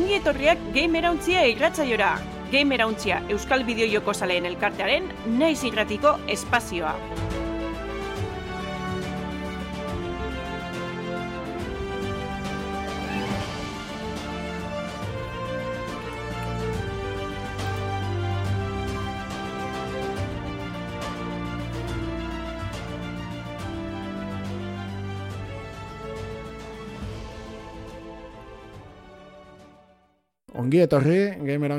Ongi etorriak Gamerauntzia irratzaiora. Gamerauntzia Euskal Bideojoko Zaleen elkartearen naiz irratiko espazioa. Ongi etorri, gamer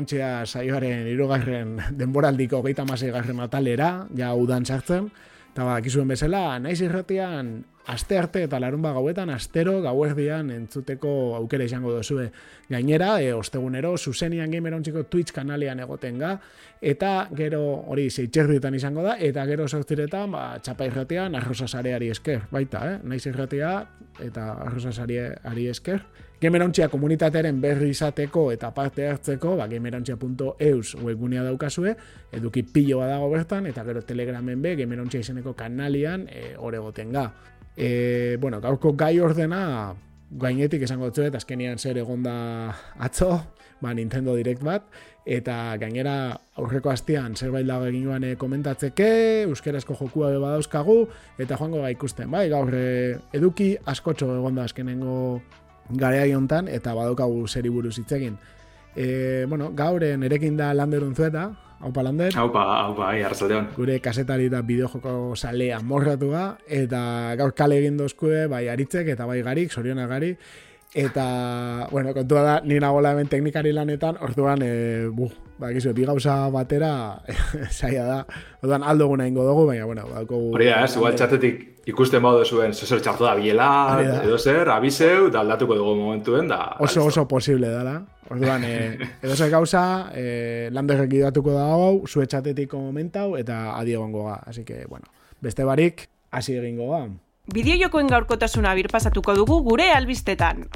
saioaren irugarren denboraldiko geita garren atalera, ja udan sartzen, eta ba, bezala, naiz irratian, aste arte eta larunba gauetan, astero gauerdian entzuteko aukera izango duzue. Gainera, e, ostegunero, zuzenian gamer Twitch kanalean egoten ga, eta gero hori zeitxerdietan izango da, eta gero sortziretan, ba, txapa irratian, arroza sareari esker, baita, eh? naiz irratia, eta arroza sareari esker, Gemerontzia komunitatearen berri izateko eta parte hartzeko, ba, gemerontzia.eus webgunea daukazue, eduki pilo dago bertan, eta gero telegramen be, gemerontzia izeneko kanalian, e, ore goten ga. E, bueno, gaurko gai ordena, gainetik esango dut, azkenian zer egonda atzo, ba, Nintendo Direct bat, eta gainera aurreko hastian zerbait dago egin joan e, komentatzeke, euskerazko jokua beba dauzkagu, eta joango ga ikusten, bai, gaur e, eduki askotxo egonda azkenengo garea hontan eta badaukagu seri buruz hitz egin. E, bueno, gauren erekin da Lander Unzueta, haupa Lander. Haupa, haupa, ai, arrasaldeon. Gure kasetari da bideojoko salea morratua, eta gaur kale egin dozkue, bai aritzek eta bai garik, sorionak gari. Eta, bueno, kontua da, nina gola hemen teknikari lanetan, orduan, e, bu, ba, gizu, bi gauza batera, saia da, orduan aldo guna ingo dugu, baina, bueno, bako... Hori da, ez, igual txatetik ikusten baudu zuen, zesor txartu da biela, edo zer, abizeu, da aldatuko dugu momentuen, da... Oso, oso posible dala. Orduan, e, edo zer gauza, e, landerrek idatuko da hau, zue txatetiko momentau, eta adiegongo ga. Así que, bueno, beste barik, hasi egingo ga. Bideojokoen gaurkotasuna birpasatuko dugu gure albistetan.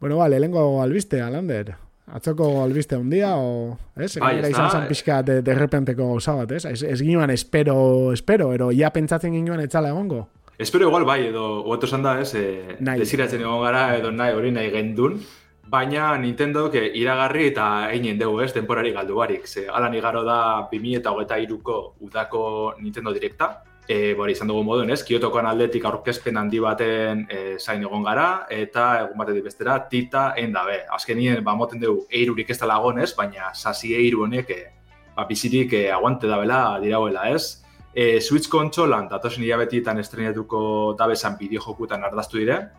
Bueno, vale, lehenko albiste, Alander. Atzoko albiste un día, o... Es, bai, izan zan pixka de, de repenteko gauza bat, es? Ez, ez ginoan espero, espero, ero ya pentsatzen ginoan etzala egongo. Espero igual, bai, edo, oeto da, es, eh, desiratzen egon gara, edo nahi hori nahi gendun, baina Nintendo que iragarri eta einen dugu, ez, temporari galdu barik. Ze, alan igaro da 2008ko udako Nintendo Directa, e, bori izan dugu moduen, ez, Kiotokoan aldetik aurkezpen handi baten e, zain egon gara, eta egun batetik bestera, tita endabe. Azkenien, ba, moten dugu, eirurik ez dala ez, baina sasi eiru honek, e, ba, bizirik e, aguante dabela dirauela, ez. E, Switch kontsolan, datosen hilabetietan estrenatuko dabezan bideo jokutan ardaztu dire,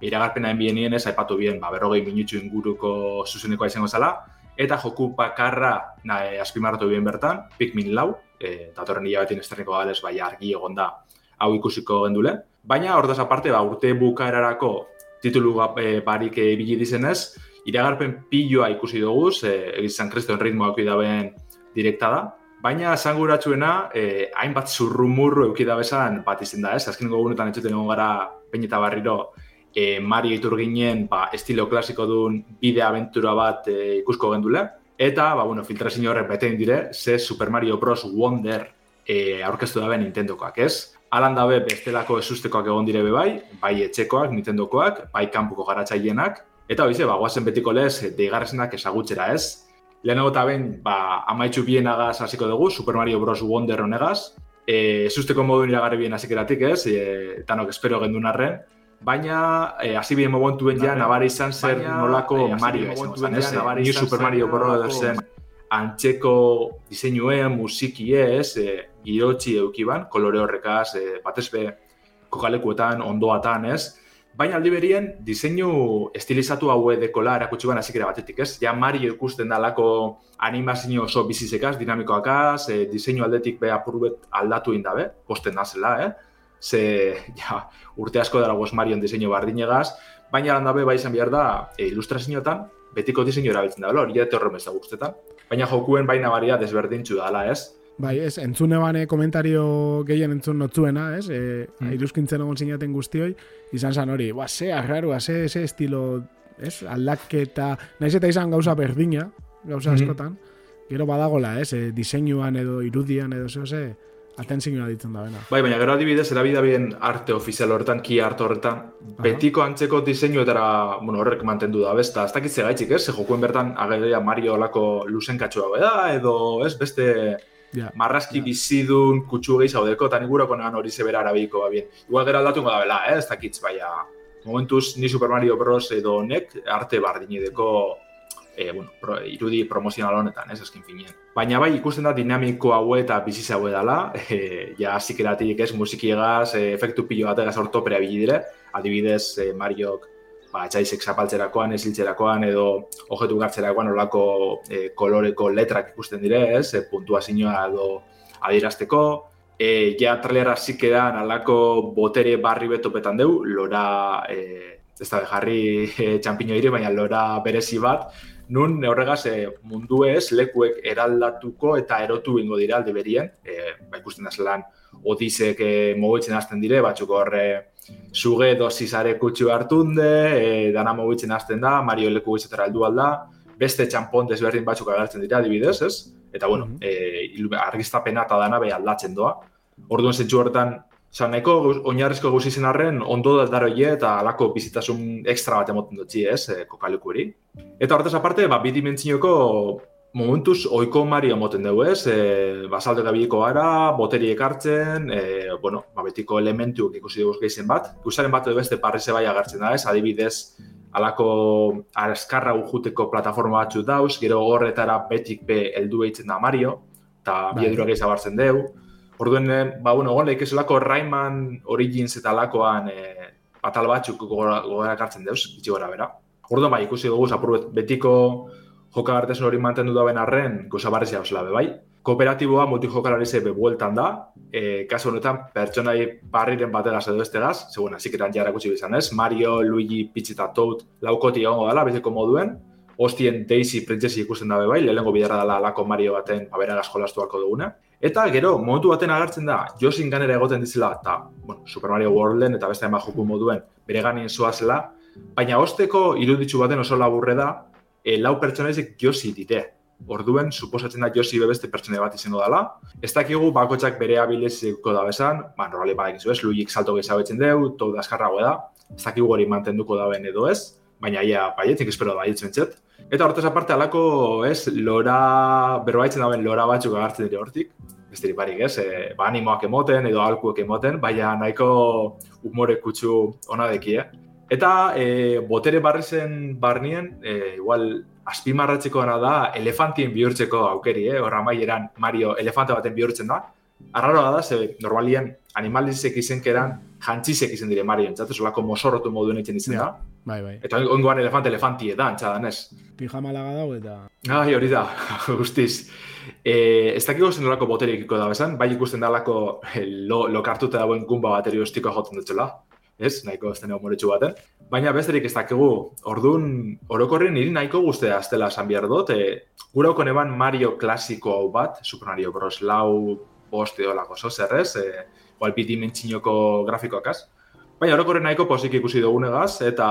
iragarpena enbienien ez, aipatu bien, ba, berrogei minutxu inguruko zuzeneko izango zela, eta joku bakarra na, e, azpimarratu bien bertan, Pikmin lau, e, datorren hilabetien estreneko galez, bai argi egon da, hau ikusiko gendule. Baina, ordaz aparte, ba, urte bukaerarako titulu e, barik ibili dizenez, iragarpen piloa ikusi dugu, e, egizan kriston ritmoak idaben direkta da, Baina, esanguratsuena, eh, hainbat zurrumurru eukidabezan bat izin da, ez? Azken gogunetan etxuten egon gara pein eta barriro e, Mario iturginen ba, estilo klasiko duen bide aventura bat e, ikusko gendule. Eta, ba, bueno, filtrazio horrek bete dire, ze Super Mario Bros. Wonder e, aurkeztu dabe Nintendokoak, ez? Alan dabe bestelako esustekoak egon dire be bai, etxekoak, Nintendokoak, bai kanpuko garatzaienak, eta hoize, ba, guazen betiko lez, deigarrezenak ezagutzera, ez? Lehenago eta ben, ba, amaitxu bien agaz hasiko dugu, Super Mario Bros. Wonder honegaz, e, esusteko modun iragarri bien hasik ez? E, eta nok espero gendun arren, baina eh, hasi bien momentuen ja nabari izan zer nolako eh, Mario izan ez, New Super Mario Bros. zen antxeko diseinuen, musiki ez, eh, girotxi eukiban, kolore horrekaz, eh, batez be, kokalekuetan, ondoatan ez, baina aldi berien, diseinu estilizatu haue dekola erakutsi ban hasi batetik ez, ja Mario ikusten dalako animazio oso bizizekaz, dinamikoakaz, eh, diseinu aldetik be apurbet aldatu indabe, posten nazela, eh? Ze ja, urte asko dara goz Marion diseinu bardinegaz, baina landabe bai izan behar da e, ilustrazioetan betiko diseinu erabiltzen da, hori jate horren bezak guztetan. Baina jokuen baina baria desberdintzu dala, ez? Bai, ez, entzune bane komentario gehien entzun notzuena, ez? E, mm. Iruzkintzen egon zinaten guztioi, izan zan hori, ba, ze arrarua, ze, ze estilo, ez? Aldaketa, naiz eta izan gauza berdina, gauza mm-hmm. askotan, gero badagola, ez? E, diseinuan edo irudian edo zeo, ze, atentzioa ditzen da, bena. Bai, baina gero adibidez, erabidabien arte ofizial horretan, ki arte horretan, betiko antzeko diseinuetara, bueno, horrek mantendu da, besta, ez dakitze gaitxik, ez? Jokuen bertan, agerea Mario olako luzen katxua da, edo, ez, beste ja, marraski ja. bizidun kutsu gehi zaudeko, eta nigurako negan hori zebera arabiko, ba, bien. Igual gero aldatu da bela, eh? ez dakitz, baina, momentuz, ni Super Mario Bros. edo honek arte bardinideko e, bueno, pro, irudi promozional honetan, ez, eskin finien. Baina bai, ikusten da dinamiko hau eta biziz hau dela, e, ja, zikeratik ez, musikiegaz, e, efektu pilo bat egaz ortopera dire, adibidez, e, Mariok, ba, txaizek zapaltzerakoan, eziltzerakoan, edo ojetu gartzerakoan olako e, koloreko letrak ikusten dire, ez, e, puntua zinua edo adirazteko, e, ja, trailerra zikedan alako botere barri betopetan deu, lora, e, ez da, jarri e, txampiño ire, baina lora berezi bat, nun horregaz e, mundu ez lekuek eraldatuko eta erotu ingo dira alde berien, e, ba, ikusten da zelan odizek e, mogitzen hasten dire, batzuk horre suge dosizare kutsu hartunde, e, dana mogitzen hasten da, Mario leku gizetara aldu alda, beste txampon desberdin batzuk agertzen dira, adibidez, ez? Eta, bueno, mm -hmm. e, argiztapena eta dana behi aldatzen doa. Orduan zentsu horretan, Osa, nahiko oinarrizko guzi zen arren, ondo da daro eta alako bizitasun ekstra bat emoten dutzi ez, e, kokalukuri. Eta horretaz aparte, ba, biti mentzinoko momentuz oiko mari emoten dugu ez, e, basalde gabiliko gara, boteri ekartzen, e, bueno, ba, betiko elementu ikusi dugu gehizen bat. Guzaren bat edo beste parreze bai agertzen da ez, adibidez, alako arazkarra ujuteko plataforma batzu dauz, gero horretara betik be eldu da Mario, eta bai. biedura gehiago abartzen dugu. Orduen, eh, ba, bueno, egon lehik esolako Rayman Origins eta lakoan e, batal batzuk gora, gora kartzen deuz, itxi gora bera. Orduen, bai, ikusi dugu, zapur betiko joka gartesun hori mantendu da arren, goza barri zela bai. Kooperatiboa multijokalari zebe bueltan da, e, kasu honetan, pertsonai barriren bategaz edo estegaz, zegoen, aziketan jarra gutxi bizan ez, Mario, Luigi, Peach eta Toad laukoti egongo dela, bezeko moduen, hostien Daisy Princessi ikusten dabe bai, lehenengo bidarra dela lako Mario baten abera jolastu alko duguna. Eta gero, momentu baten agertzen da, Josin ganera egoten dizela, eta, bueno, Super Mario Worlden eta beste ema joku moduen bere ganin zoazela, baina osteko iruditzu baten oso laburre da, e, lau pertsonaizik Josi dite. Orduen, suposatzen da Josi beste pertsone bat izango dela. Ez dakigu bakotxak bere abileziko da bezan, ba, normali ba, egizu ez, Luik salto gehiago betzen deu, to da da. Ez dakigu hori mantenduko da ben edo ez, baina ia, baietik espero da baietzu Eta hortaz aparte alako, ez, lora, berbaitzen dauen lora batzuk agartzen dira hortik, besterik barik, ez, e, ba animoak emoten edo alkuek emoten, baina nahiko humore kutsu ona deki, eh? Eta e, botere barri zen barnien, e, igual, azpimarratzeko da elefantien bihurtzeko aukeri, eh? Horra maieran Mario elefante baten bihurtzen da. Arraroa da, ze normalien animalizek izenkeran jantzisek izen dire Mario, entzatu, solako mosorrotu moduen egiten izen da. Bai, bai. Eta oingoan elefante elefantie da, antxadan ez. Pijama laga dago eta... Ai, hori da, guztiz. E, ez dakiko zen nolako boterikiko da bezan, bai ikusten dalako eh, lo, lo kartuta dagoen gumba bateri ostiko jotzen dutela. Ez, nahiko ez deneo moretsu baten. Baina besterik ez dakigu, orduan, orokorren niri nahiko guztea aztela esan behar dut. E, gura eban Mario klasiko hau bat, Super Mario Bros. lau, bost edo lako zozerrez, e, balpiti mentxinoko grafikoakaz. Baina orokorren nahiko posik ikusi dugunegaz, eta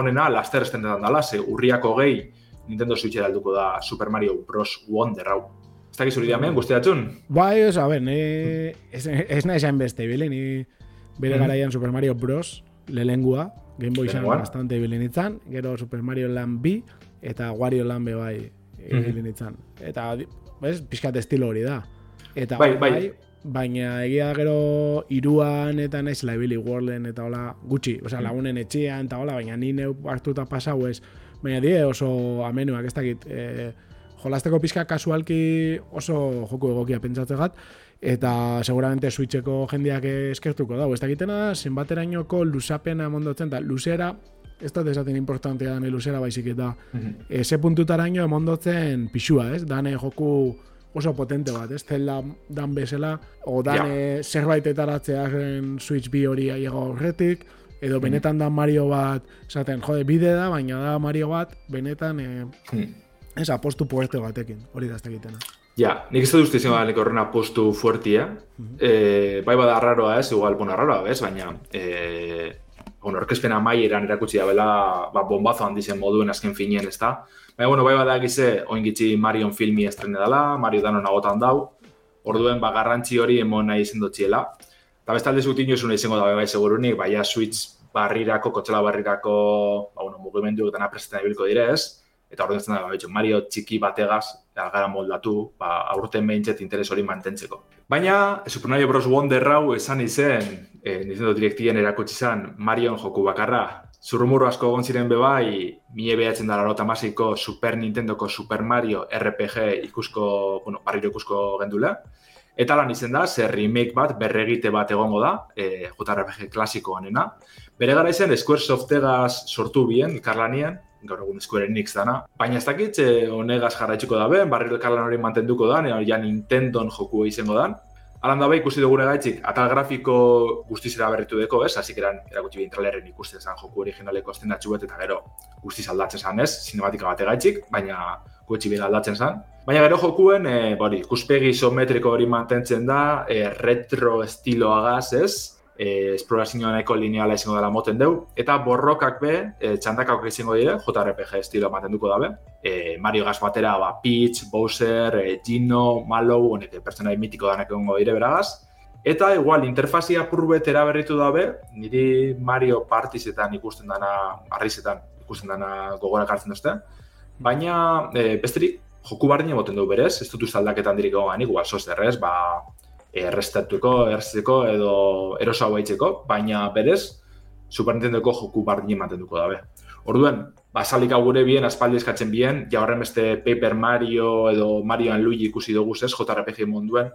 honena laster estendetan dela, ze urriako gehi Nintendo Switch alduko da Super Mario Bros. Wonder hau. Ez dakiz hori diamen, guztiatxun? Bai, ez, a ber, ni... ez, ez nahi zain beste, bile, ni bere mm. garaian Super Mario Bros. lelengua, Game Boy zan bastante bilen itzan, gero Super Mario Land B, eta Wario Land B bai mm. bilen itzan. Eta, ez, pixkat estilo hori da. Eta, bai, bai, bai baina egia gero iruan eta naiz laibili worlden eta hola gutxi, osea mm. lagunen etxean eta hola, baina ni neu hartuta pasau ez, baina die oso amenuak ez dakit, e, jolasteko pizka kasualki oso joku egokia pentsatzegat, eta seguramente switcheko jendeak eskertuko dago, ez dakitena zenbaterainoko lusapena mondotzen, da luzera, ez da desaten importantea dane luzera baizik eta mm -hmm. ese puntutaraino emondotzen pixua, ez, dane joku oso potente bat, ez? Zelda dan bezala, o dan ja. e, zerbait Switch bi hori aiego horretik, edo mm. benetan da Mario bat, esaten, jode, bide da, baina da Mario bat, benetan, e, mm. ez, apostu puerte batekin, hori da ez egitena. Ja, nik ez dut izan bat horren apostu fuertia, mm -hmm. e, bai bada arraroa ez, igual, bueno, arraroa ez, baina, e, bueno, orkespena maieran erakutsi da bela, ba, bombazo handizien moduen azken finien, ez da, Baina, bueno, bai bada egize, oin Marion filmi estrene dela, Mario danon agotan dau, Orduen, ba, garrantzi hori emon nahi izen dutxiela. Eta bestalde zutin jozun izango da bai segurunik, baina Switch barrirako, kotxela barrirako, ba, bueno, mugimendu eta napresetan ibilko direz, eta orduan da, ba, Mario txiki bategaz, algara moldatu, ba, aurten behintzet interes hori mantentzeko. Baina, Super Mario Bros. Wonder hau esan izen, e, Nintendo Directien erakutsi zen Marion joku bakarra. Zurrumuru asko egon ziren bebai, mie behatzen dara lota masiko Super Nintendoko Super Mario RPG ikusko, bueno, barriro ikusko gendula. Eta lan izen da, zer remake bat, berregite bat egongo da, e, JRPG klasikoanena. Bere gara izen, Squaresoft-egaz sortu bien, ikarlanien, gaur egun Square Enix dana. Baina ez dakit, eh, honegaz jarraitzuko da ben, barriro elkarlan hori mantenduko da, ja Nintendon joku izango da. Alan dabe ikusi dugu gaitxik, atal grafiko guztizera berritu deko, ez? Hasik eran, erakutsi behin tralerren ikusten zen joku originaleko estendatxu bat, eta gero guztiz aldatzen zen, ez? Sinematika bate gaitxik, baina gutxi bera aldatzen zen. Baina gero jokuen, e, bori, ikuspegi isometriko hori mantentzen da, e, retro estiloagaz, ez? E, esplorazioa nahiko lineala izango dela moten deu, eta borrokak be, e, txandakak izango dire, JRPG estilo ematen duko dabe, e, Mario Gas batera, ba, Peach, Bowser, e, Gino, Mallow, honek, pertsonai mitiko danak egongo dire beragaz, eta igual, interfazia purbet eraberritu dabe, niri Mario Partizetan ikusten dana, arrizetan ikusten dana gogorak hartzen duzte, baina, e, besterik, joku bardine boten du berez, ez dut uste aldaketan dirik egon igual, sosterrez, ba, errestatuko, errestatuko edo erosa haitzeko, baina berez, Super Nintendoko joku bardin ematen duko dabe. Orduen, basalik gure bien, aspaldi eskatzen bien, ja horren beste Paper Mario edo Mario and Luigi ikusi dugu ez, JRPG munduen,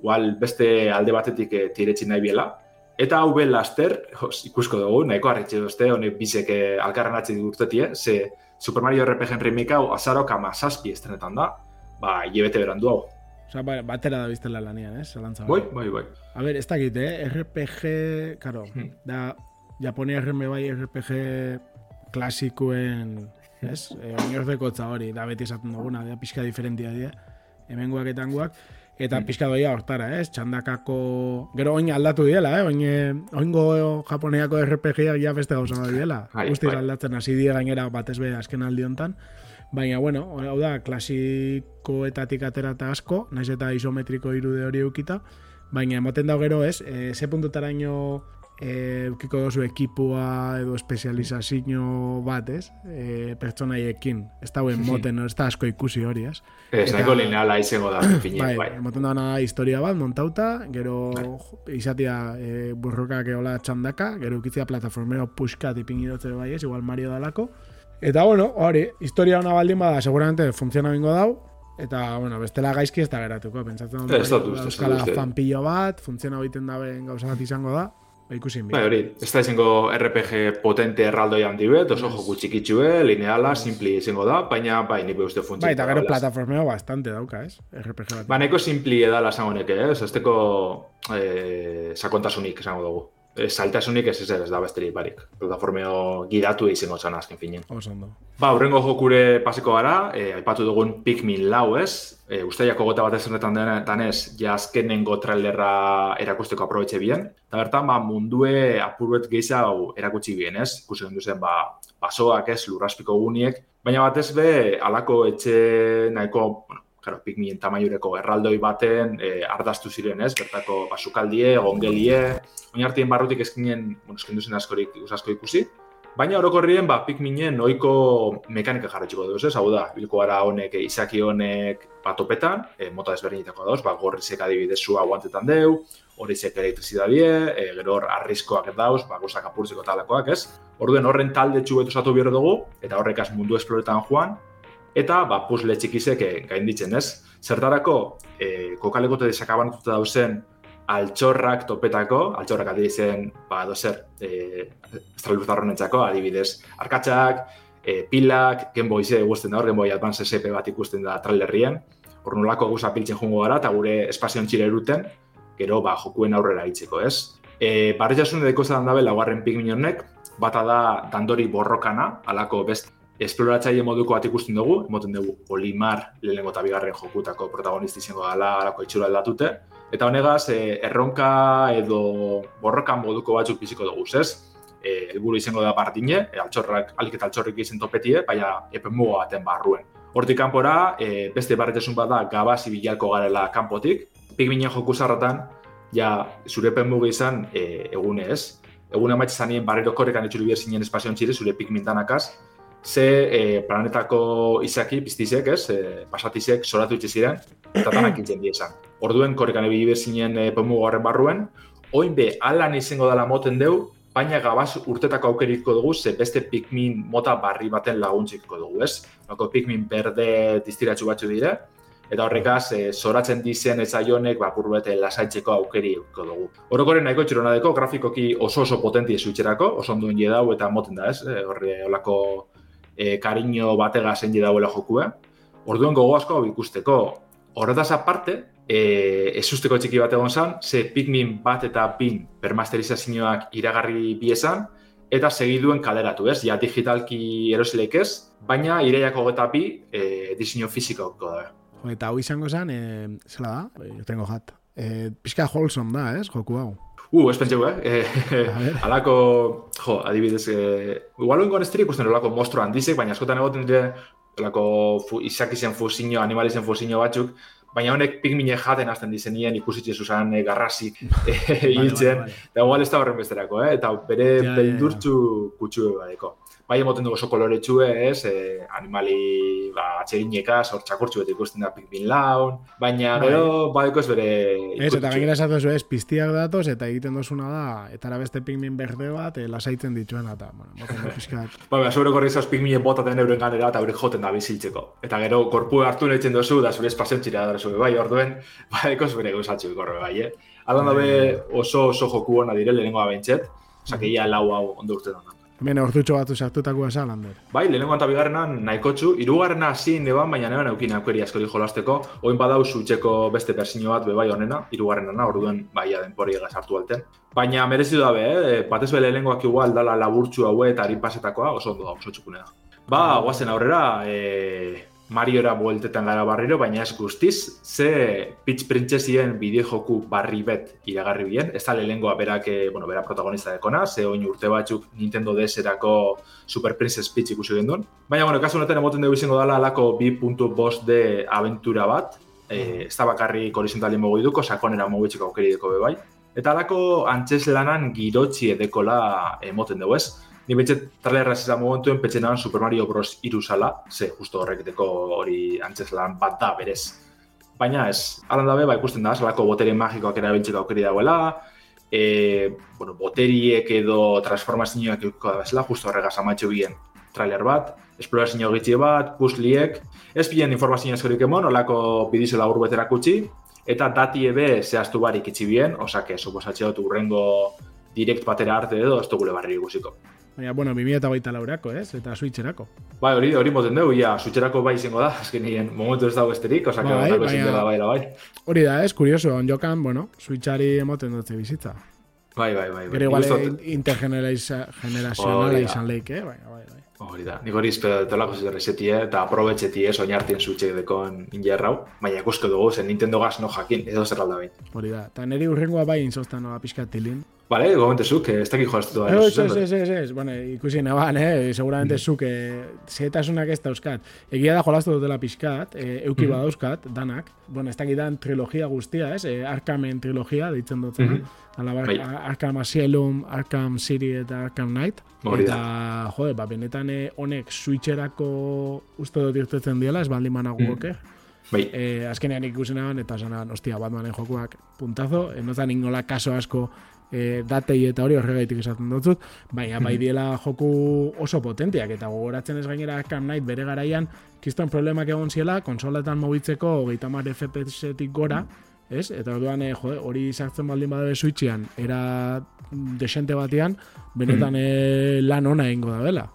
igual beste alde batetik e, tiretsi nahi biela. Eta hau behar laster, ikusko dugu, nahiko harritxe duzte, honek bizek eh, alkarren atzen urtetie, ze Super Mario RPG remake hau azaro kama saspi estrenetan da, ba, hilebete berandu hau. Osa, ba, batera da biztela lanian, eh? Zalantza. Bai, bai, bai. A ver, ez dakit, eh? RPG, karo, hmm. da, Japonia RM bai RPG klasikuen, ez? E, Oinorzeko hori, da beti esaten duguna, da pixka diferentia dira, hemen guak eta guak, eta hmm. pixka doia hortara, ez? Txandakako, gero oin aldatu diela, eh? Oin, oingo japoneako RPG-ak ja beste gauza da diela. Guztiz bai. aldatzen hasi dira gainera batez be azken aldi hontan. Baina, bueno, hau da, klasikoetatik atera eta asko, naiz eta isometriko irude hori eukita, baina ematen da gero ez, e, ze puntutara ino e, eukiko dozu ekipua edo espezializazio bat, ez? E, pertsonaiekin, ez da huen moten, ez da asko ikusi hori, ez? Ez nahiko lineala izango da, fine, bai. bai. Ematen da na historia bat, montauta, gero bai. izatea e, burrokak eola txandaka, gero ukitzea plataformero pushka tipin bai ez, igual Mario dalako, Eta bueno, hori, historia ona baldin bada, seguramente funtziona bingo dau, eta, bueno, bestela gaizki ez da geratuko, pentsatzen dut, ez euskala fanpillo bat, funtziona biten daben gauza bat izango da, bai ikusin Bai, hori, ez da izango RPG potente erraldoi handi bet, oso joku txikitxue, lineala, simpli izango da, baina, bai, nipe uste funtziona. Bai, eta gero plataformeo bastante dauka, ez? RPG bat. Ba, neko simpli edala esango neke, ez? Ez teko eh, sakontasunik esango dugu saltasunik ez ez ez da besterik barik. Plataformeo gidatu izango zan azken finen. Osondo. Ba, urrengo jokure paseko gara, e, aipatu dugun Pikmin lau ez, e, usteiako gota bat ezernetan denetan ez, ja azkenengo trailerra erakusteko aprobetxe bien. Eta bertan, ba, mundue apurbet gehiza erakutsi bien ez, ikusi duzen, ba, basoak ez, lurraspiko guniek, baina batez be, alako etxe nahiko, bueno, claro, pikmien tamaiureko erraldoi baten e, ardaztu ziren, ez? Bertako basukaldie, gongelie, oinartien barrutik eskinen, bueno, eskin duzen askorik asko ikusi, baina orokorrien ba pikminen ohiko mekanika jarraituko dugu, ez? Hau da, bilko gara honek izaki honek batopetan, e, mota desberdinetako dauz, ba gorrizek adibidez sua aguantetan deu, hori zek elektrizidadie, e, gero hor arriskoak dauz, ba gozak apurtzeko talakoak, ez? Orduen horren talde txubetu zatu bihar dugu, eta horrekaz mundu esploretan joan, eta ba, puzle txikizek eh, gainditzen, ez? Zertarako, e, kokalekote desakabantuta dauzen altxorrak topetako, altxorrak adibizen, ba, dozer, e, estralurtarronetxako, adibidez, arkatxak, e, pilak, genboize guztien da hor, genboi Advance SP bat ikusten da trailerrien, hor nolako guza piltzen jungo gara, eta gure espazion txire eruten, gero, ba, jokuen aurrera itzeko, ez? E, Barri jasun edeko zaten dabe, laugarren pigmin honek, bata da dandori borrokana, alako best esploratzaile moduko bat ikusten dugu, emoten dugu Olimar lehenengo eta bigarren jokutako protagonisti izango gala alako itxura aldatute. Eta honegaz, e, erronka edo borrokan moduko batzuk biziko dugu, ez? E, elburu izango da partine, e, altxorrak, alik eta altxorrik izen topetie, baina epen muga baten barruen. Hortik kanpora, e, beste barretesun bat da gabazi bilalko garela kanpotik, Pikminen joku zarratan, ja, zure penmugi izan e, ez. Egune amaitz zanien barriro korrekan etxuri bier zinen espazion txire, zure pikmintanakaz, ze e, planetako izaki, piztizek, ez, e, pasatizek, soratu itxe ziren, eta tanak itzen diezan. Orduen korrekan ebili bier zinen e, penmugu horren barruen, oin be, alan izango dela moten deu, baina gabaz urtetako aukeriko dugu, ze beste pikmin mota barri baten laguntziko dugu, ez? Noko pikmin berde distiratxu batzu dire, eta horrekaz, e, zoratzen dizen ez aionek, ba, burbete lasaitzeko aukeriko dugu. Orokoren nahiko txirona deko, grafikoki oso oso potenti esuitxerako, oso onduen jedau eta moten da, ez? E, horre, olako e, kariño batega zen jedauela jokue. Orduen gogo asko ikusteko. Horretaz aparte, e, ez usteko txiki bat egon zan, ze Pikmin bat eta bin permasterizazioak iragarri biezan, eta segiduen kaleratu, ez? Ja, digitalki erosileik ez, baina ireiako geta bi e, diseño fiziko da. eta hau izango zen, e, zela da? Tengo jat. E, pizka wholesome da, ez? Joku hau. Uh, ez pentsegu, eh? E, alako, jo, adibidez, e, igual oingo anestri ikusten olako mostro handizek, baina askotan egoten dire, olako fu, izakizen fusinio, animalizen fusinio batzuk, baina honek pikmine jaten hasten dizenien ikusitxe zuzan e, garrasik hiltzen, eta igual ez da horren besterako, eh? eta bere ja, beldurtzu ja, ja. kutsu badeko bai emoten dugu oso koloretxue, ez, e, animali ba, atxerineka, sortxakurtxu beti ikusten da pikmin laun, baina bai. gero badeko ez bere Ez, eta gainera esatu ez, piztiak datoz, eta egiten dozuna da, eta beste pikmin berde bat, e, lasaitzen dituen, eta, bueno, moten da pizkat. Ba, ba, sobre korri zauz pikminen botaten euren ganera, eta euren joten da biziltzeko. Eta gero, korpu hartu netzen dozu, da zure espazioen txira da zure, bai, orduen, badeko zure gauzatxu korre, bai, eh? Aldan dabe bai. oso oso joku hona dire, lehenengo abentxet, osak, ia lau hau ondo urte dona. Hemen ortutxo batu sartutako esan, Ander. Bai, lehenengo eta bigarrenan nahiko txu, irugarrena hasi neban, baina neban eukin aukeri asko di jolasteko, oin badau zutxeko beste persino bat bebai honena, irugarrenana, orduen bai adenpori egaz hartu alten. Baina merezi dabe, eh? batez bele lehenengoak igual dala laburtxu haue eta harin pasetakoa, oso ondo da, oso txukunea. Ba, guazen aurrera, eh, Mariora bueltetan gara barriro, baina ez guztiz, ze Peach Princessien bideo joku barri bet iragarri bien, ez da lehengoa berak, eh, bueno, bera protagonista dekona, ze oin urte batzuk Nintendo DS-erako Super Princess Peach ikusi gendun. Baina, bueno, kasu honetan emoten dugu izango dela alako 2.5 de aventura bat, e, ez da bakarri horizontalien mogu iduko, sakonera mogu itxeko aukeri deko bebai. Eta alako antxez lanan girotxi edekola emoten dugu ez. Ni betxe trailerra da momentuen petxenan Super Mario Bros. iruzala, ze justo horreketeko hori antzeslan bat da berez. Baina ez, alan dabe, ba, ikusten da, zelako botere magikoak erabiltzeko aukeri dagoela, e, bueno, boteriek edo transformazioak eukiko da bezala, justo horregaz amatxo bien trailer bat, esplorazio gitxi bat, puzliek, ez bilen informazio eskorik emon, olako bidizo labur betera kutsi, eta dati ebe zehaztu barik itxi bien, osake, suposatxe dut urrengo direkt batera arte edo, ez dugule barri ikusiko. Baina, bueno, 2008 laurako, ez? Eta switcherako. Bai, hori hori moten dugu, ja, switcherako bai izango da, azken nien, momentu ez dago esterik, osak, bai, baina, bai, bai. Hori da, ez, kurioso, on jokan, bueno, switchari emoten dutze bizitza. Bai, bai, bai. Gero igual intergenerazionala izan leik, eh? Bai, bai, bai. Hori da, nik hori izpeda dutela resetie eta aprobetxetie soñartien switchek dekon injerrau, baina ikusko dugu, zen Nintendo gas no jakin, edo zer alda bain. Hori da, eta niri urrengoa bai inzostan noa pixka tilin, Vale, igualmente zuk, ez dakik jolaztu da. Ez, ez, ez, ez, bueno, ikusi naban, eh, seguramente mm. zuk, eh, zetasunak ez dauzkat. Egia da jolaztu dutela pixkat, eh, euki mm. badauzkat, danak. Bueno, ez dakidan trilogia guztia, ez, eh, Arkamen trilogia, ditzen dut, mm -hmm. bai. Arkam Asylum, Arkham City eta Arkham Knight. Eta, jode, ba, benetan eh, honek switcherako uste dut irtetzen diela, ez baldin managuok, mm. Bai. Eh, azkenean ikusi naban, eta zanan, ostia, Batmanen jokuak puntazo, enozan ingola kaso asko e, datei eta hori horregaitik esaten dut baina bai diela joku oso potentiak eta gogoratzen ez gainera Arkham Knight bere garaian kiston problemak egon ziela konsoletan mobitzeko hogeita mar FPS-etik gora ez? eta orduan e, jode, hori sartzen baldin badabe switchean era desente batean benetan e, lan ona egingo da bela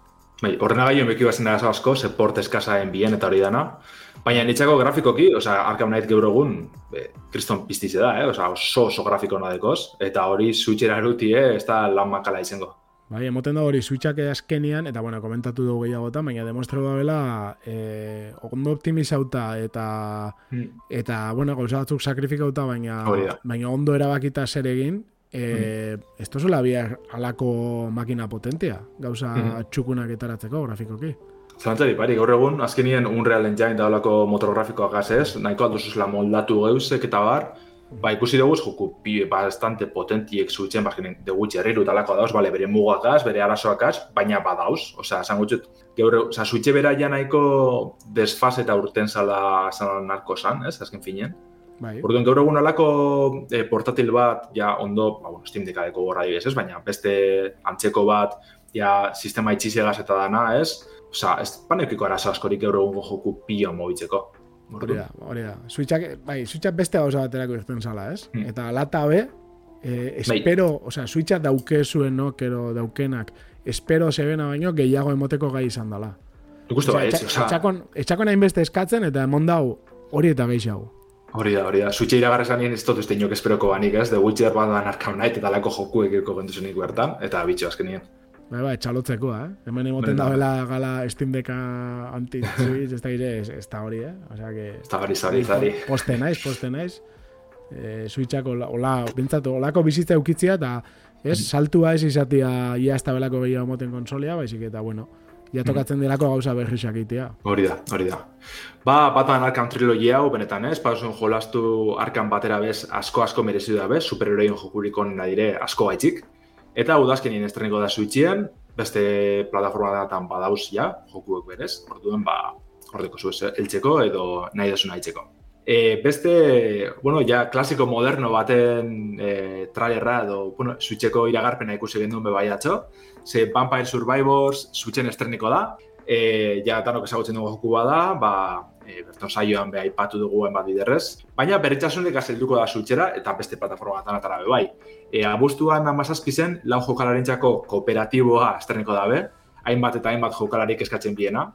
Bai, horrena gaio meki bazen da asko, support eskasa bien eta hori dana. Baina nitzako grafikoki, oza, Arkham Knight gaur egun, kriston piztize da, eh? oza, oso oso grafiko nadekoz, eta hori switchera eruti, eh? ez da lan makala izango. Bai, emoten da hori switchak azkenian, eta bueno, komentatu dugu gehiagotan, baina demostratu da bela, eh, ondo optimizauta, eta, hmm. eta bueno, gauza batzuk sakrifikauta, baina, baina ondo erabakita zer egin, eh, hmm. ez tozula biar alako makina potentia, gauza hmm. txukunak etaratzeko grafikoki. Zalantzari, pari, gaur egun, azkenien Unreal Engine da olako motor grafikoa gazez, nahiko alduzuzela moldatu geuzek eta bar, ba, ikusi dugu, joku pi, bastante potentiek zuitzen, ba, de gutxi herriru talako dauz, bale, bere mugakaz, bere arazoakaz, baina badauz, osea, esan gutxut, gaur, osea, zuitxe bera ja nahiko desfaz eta urten zala, zala narko zan, ez, azken finen. Bai. Orduan, gaur egun alako e, portatil bat, ja, ondo, ba, bueno, Steam Deckadeko gorra dibes, ez, baina beste antzeko bat, ja, sistema itxizegaz eta dana, ez, Osa, ez panekiko arazo askorik gaur egun joku pio mobitzeko. Hori da, hori da. Switchak, bai, switchak beste gauza baterako irten zala, ez? Hmm. Eta lata be, eh, bai. espero, bai. osea, switchak dauke zuen, no, kero daukenak, espero sebena baino gehiago emoteko gai izan dela. Ikustu bai, ez, osea. Etxakon, etxakon hain beste eskatzen eta emon dau hori eta gehiago. Hori da, hori da. Switcha iragarra esan nien ez dut uste inok esperoko banik, ez? The Witcher bat da narkam nahi eta lako joku ekirko gentuzenik bertan, eta bitxo azken nien. Bai, bai, txalotzeko, eh? Hemen emoten da bela gala Steam Decka anti-Switch, ez da gire, ez da hori, eh? O sea que... Ez da hori, zari, zari. Poste naiz, poste naiz. Eh, Switchak hola, bintzatu, holako bizitza eukitzia, eta ez, mm. saltua ez izatia ia ez da belako gehiago moten konsolia, baizik eta, bueno, ja tokatzen mm. delako gauza berrisak itea. Hori da, hori da. Ba, batan Arkham trilogia hau, benetan ez, pasun jolastu Arkham batera bez, asko-asko merezidu da bez, superheroien jokurikon dire asko baitzik. Eta udazkenien estreniko da Switchien, beste plataforma datan badauz ja, jokuek berez, orduen ba, ordeko zu eltzeko edo nahi desuna haitzeko. E, beste, bueno, ja, klasiko moderno baten e, trailerra edo, bueno, Switcheko iragarpena ikusi genduen bebai atxo, ze Vampire Survivors Switchen estreniko da, e, ja, tanok ezagutzen dugu joku bada, ba, e, berton saioan beha ipatu duguen bat biderrez. Baina berritxasunik azelduko da zutxera eta beste plataforma bat anatara bai. E, abuztuan amazazpi zen, lau jokalarentzako kooperatiboa estreneko dabe, hainbat eta hainbat jokalarik eskatzen biena.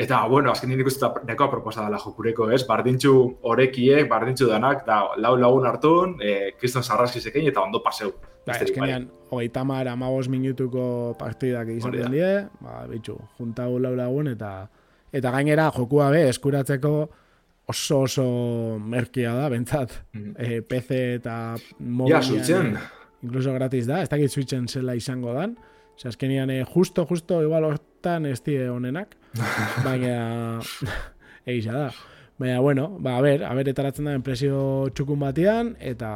Eta, bueno, azken nire ikusten nekoa proposa dela jokureko, ez? Bardintxu horekiek, bardintxu danak, da, lau lagun hartun, e, kriston sarraskizekein eta ondo paseu. Ba, eskenean, hogeita mar, amabos minutuko partidak izaten die, ba, bitxu, juntau lau lagun eta eta gainera jokua be eskuratzeko oso oso merkia da, bentsat. Mm -hmm. PC eta mobilian. Incluso gratis da, ez dakit switchen zela izango dan. Ose, azkenian, eh, justo, justo, igual hortan ez die honenak. Baina, egisa da. Baina, bueno, ba, a ber, a ber, etaratzen da enpresio txukun batian, eta,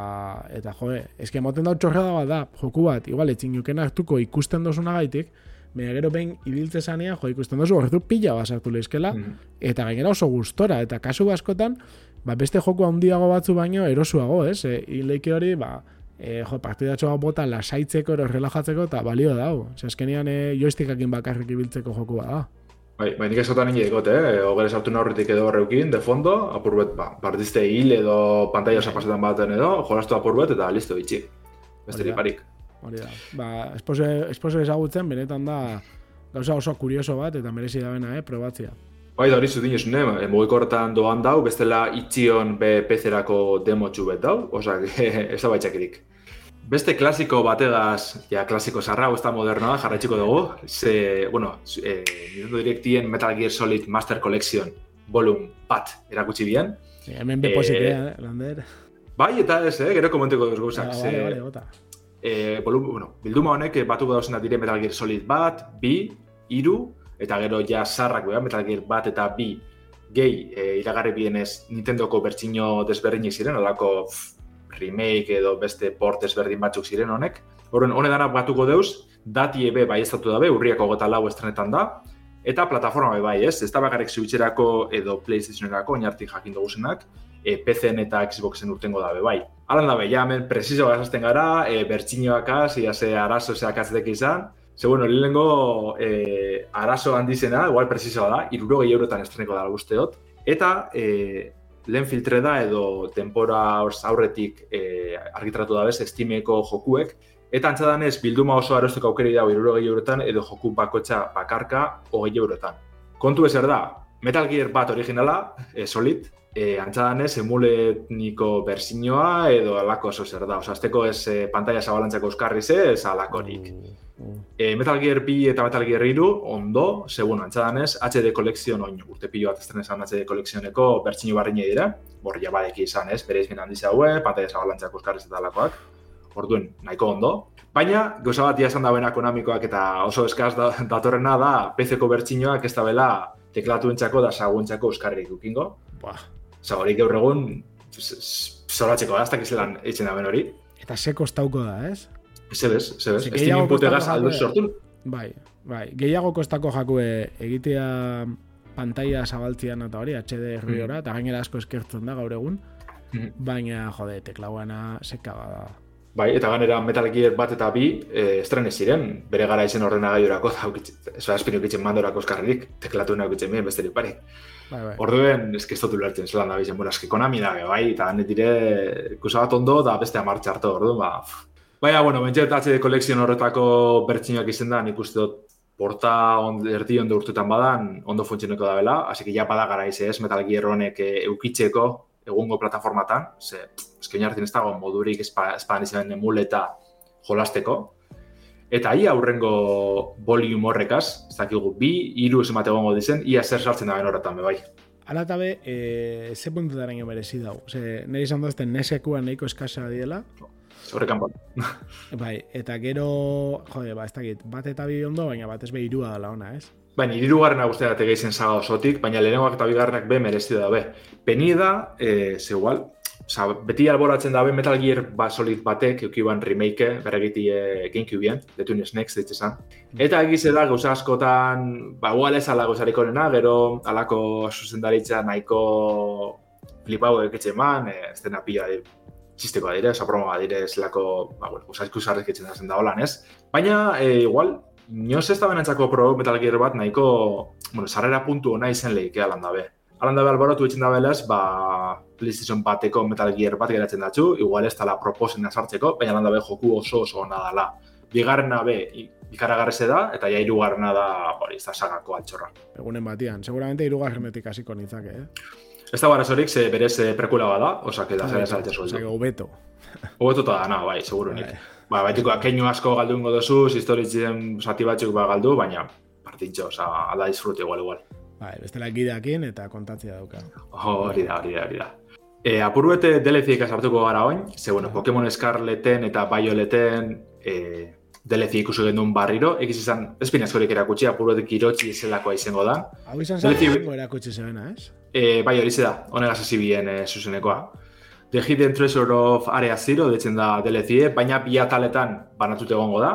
eta joe, eske moten da txorra da bat da, joku bat, igual, etxin juken hartuko ikusten dozuna gaitik, Baina gero behin ibiltze zanean, jo, ikusten duzu, horretu pila basartu lehizkela, mm. eta gainera oso gustora, eta kasu askotan, ba, beste joko handiago batzu baino erosuago, ez? E, Ileike hori, ba, e, jo, partidatxo bota lasaitzeko, ero relajatzeko, eta balio dago. Ose, eskenean e, joistikakin bakarrik ibiltzeko joku da. Bai, bai, nik esotan nire egot, eh? Ogere sartu horretik edo horreukin, de fondo, apurbet, ba, partizte hil edo pantalla zapazetan baten edo, jolastu apurbet, eta listo, bitxi. Beste parik hori da. Ba, esposo ezagutzen, benetan da gauza oso kurioso bat, eta merezi da bena, eh, probatzia. Bai, da hori zut dinez, ne, horretan doan dau, bestela itxion be pezerako demo txubet dau, oza, ez da baitxakirik. Beste klasiko bategaz, ja, klasiko zarra, ez da modernoa, jarraitxiko dugu, ze, bueno, e, Nintendo Directien Metal Gear Solid Master Collection Volume bat erakutsi bien. hemen bepozitea, eh, Lander. Bai, eta ez, eh, gero komentiko duz gauzak. Ah, vale, bota e, bueno, bilduma honek eh, batuko dauzena dire Metal Gear Solid bat, bi, iru, eta gero ja sarrak beha, Metal Gear bat eta bi gehi e, iragarri bienez Nintendoko bertsino desberdinik ziren, olako remake edo beste port desberdin batzuk ziren honek. Horren, hone dara batuko deuz, dati ebe bai estatu dabe, urriako gota lau estrenetan da, eta plataforma bai, ez? Ez da bakarrik Switcherako edo PlayStationerako, oinartik jakin dugusenak, e, PCen eta Xboxen urtengo dabe bai. Alan dabe, ja, hemen preciso gazazten gara, e, bertxinoak az, ia ze arazo ze akatzek izan, Ze, bueno, lehenengo e, arazo handizena, igual preciso da, iruro gehi eurotan estreneko da guzteot. Eta e, lehen filtre da edo tempora aurretik e, argitratu da bez, estimeko jokuek. Eta antzadan ez, bilduma oso arosteko aukeri dago iruro gehi eurotan edo joku bakotxa bakarka hogei eurotan. Kontu ezer da, Metal Gear bat originala, e, Solid, e, antzadanez, emuletniko berzinoa edo alako oso zer da. Osa, azteko ez e, pantalla zabalantzako euskarri ze, ez alakorik. Mm, E, Metal Gear B eta Metal Gear 3 ondo, segun antzadanez, HD Collection oin urte pilo bat estren esan HD Collectioneko bertsino barriñe dira, bor ja badeki izan ez, bere izbin handiz haue, pantalla zabalantzako euskarri eta alakoak, orduen nahiko ondo. Baina, goza bat esan da konamikoak eta oso eskaz da, datorrena da, PC-ko bertsinoak ez da bela teklatu entzako da saguntzako euskarri dukingo. Ba, Osa, hori gaur egun, zoratzeko da, ez dakiz lan eitzen da hori. Eta se kostauko da, ez? Ze bez, ze bez. Ez dien inputegaz aldu sortu. Bai, bai. Gehiago kostako jakue egitea pantalla zabaltzian eta hori, HD erriora, mm. eta gainera asko eskertzen da gaur egun. Mm. Baina, jode, teklauana seka da. Bai, eta ganera Metal Gear bat eta bi e, estrene ziren, bere gara izen ordena gaiurako, ez da espinu kitzen mandorako eskarrik, teklatu nahi kitzen bien besterik pari. Bai, bai. Orduen, que ez dut ulertzen zelan da bizen, bueno, eski konami da, bai, eta gane dire, ikusa bat ondo, da beste amartxe hartu, orduan, ba, Baina, bueno, bentset HD kolekzion horretako bertzinak izen da, nik uste dut porta on, erdi ondo urtetan badan, ondo funtzioneko da bela, hasi que ja bada gara ez, Metal Gear honek eh, eukitzeko, egungo plataformatan, ze, eskein hartin ez dago modurik espadan izan emuleta jolasteko. Eta ia aurrengo volume horrekaz, ez dakigu, bi, iru ez emate gongo dizen, ia zer sartzen da horretan, bai. Ala eta be, e, ze puntu dara ino merezi dago. Ose, nire izan dozten nesekua nahiko eskasa diela. Horrekan bat. bai, eta gero, jode, ba, ez dakit, bat eta bi ondo, baina bat ez be irua dela ona, ez? Baina, irirugarren agustea date gehizen zaga osotik, baina lehenengoak eta bigarrenak be merezi da be. Peni da, e, ze igual, Osa, beti alboratzen dabe Metal Gear ba, Solid batek, eukiban remake, berregiti e, Gamecube-en, The Tunes Next, ditze zan. Eta egize da, gauza askotan, ba, ual ez ala gauzarik gero, alako zuzendaritza nahiko flipau eketxe eman, e, ez dena pila txisteko dire, oza, promoa dire, ez lako, ba, bueno, gauza eskusarrek etxen da holan, ez? Baina, e, igual, Nioz ez da benantzako pro Metal Gear bat nahiko, bueno, sarrera puntu ona izen lehik, alan dabe. Alan dabe alboratu etxen da belaz, ba, PlayStation bateko Metal Gear bat geratzen datzu, igual ez tala proposena sartzeko, baina alan dabe joku oso oso ona dala. Bigarren nabe, ikaragarreze da, eta ja irugarrena da, hori, ez sagako altxorra. Egunen batian, seguramente irugarrenetik hasiko nintzake, eh? Ez da barazorik, ze berez prekula bada, osak eta zera saltze sueldo. Osak, obeto. Obeto eta da, bai, seguro nik. Bai ba, baitiko, akeinu asko galdu ingo dozu, historitzen zati batzuk ba galdu, baina partitxo, oza, alda disfrute igual, igual. Ba, bestela gideakin eta kontatzea dauka. Hori da, hori da, hori da. E, apurbete DLC ikasartuko gara oin, ze, bueno, Pokemon Scarleten eta Violeten e, DLC ikusi gendun barriro, egiz izan, ez pinazkorik erakutsi, apurbete kirotxi izelakoa izango da. Hau izan zen, erakutsi zebena, ez? E, bai, hori da, honegaz hasi bien e, zuzenekoa. The Hidden Treasure of Area Zero, detzen da DLC, baina bi ataletan banatut egongo da.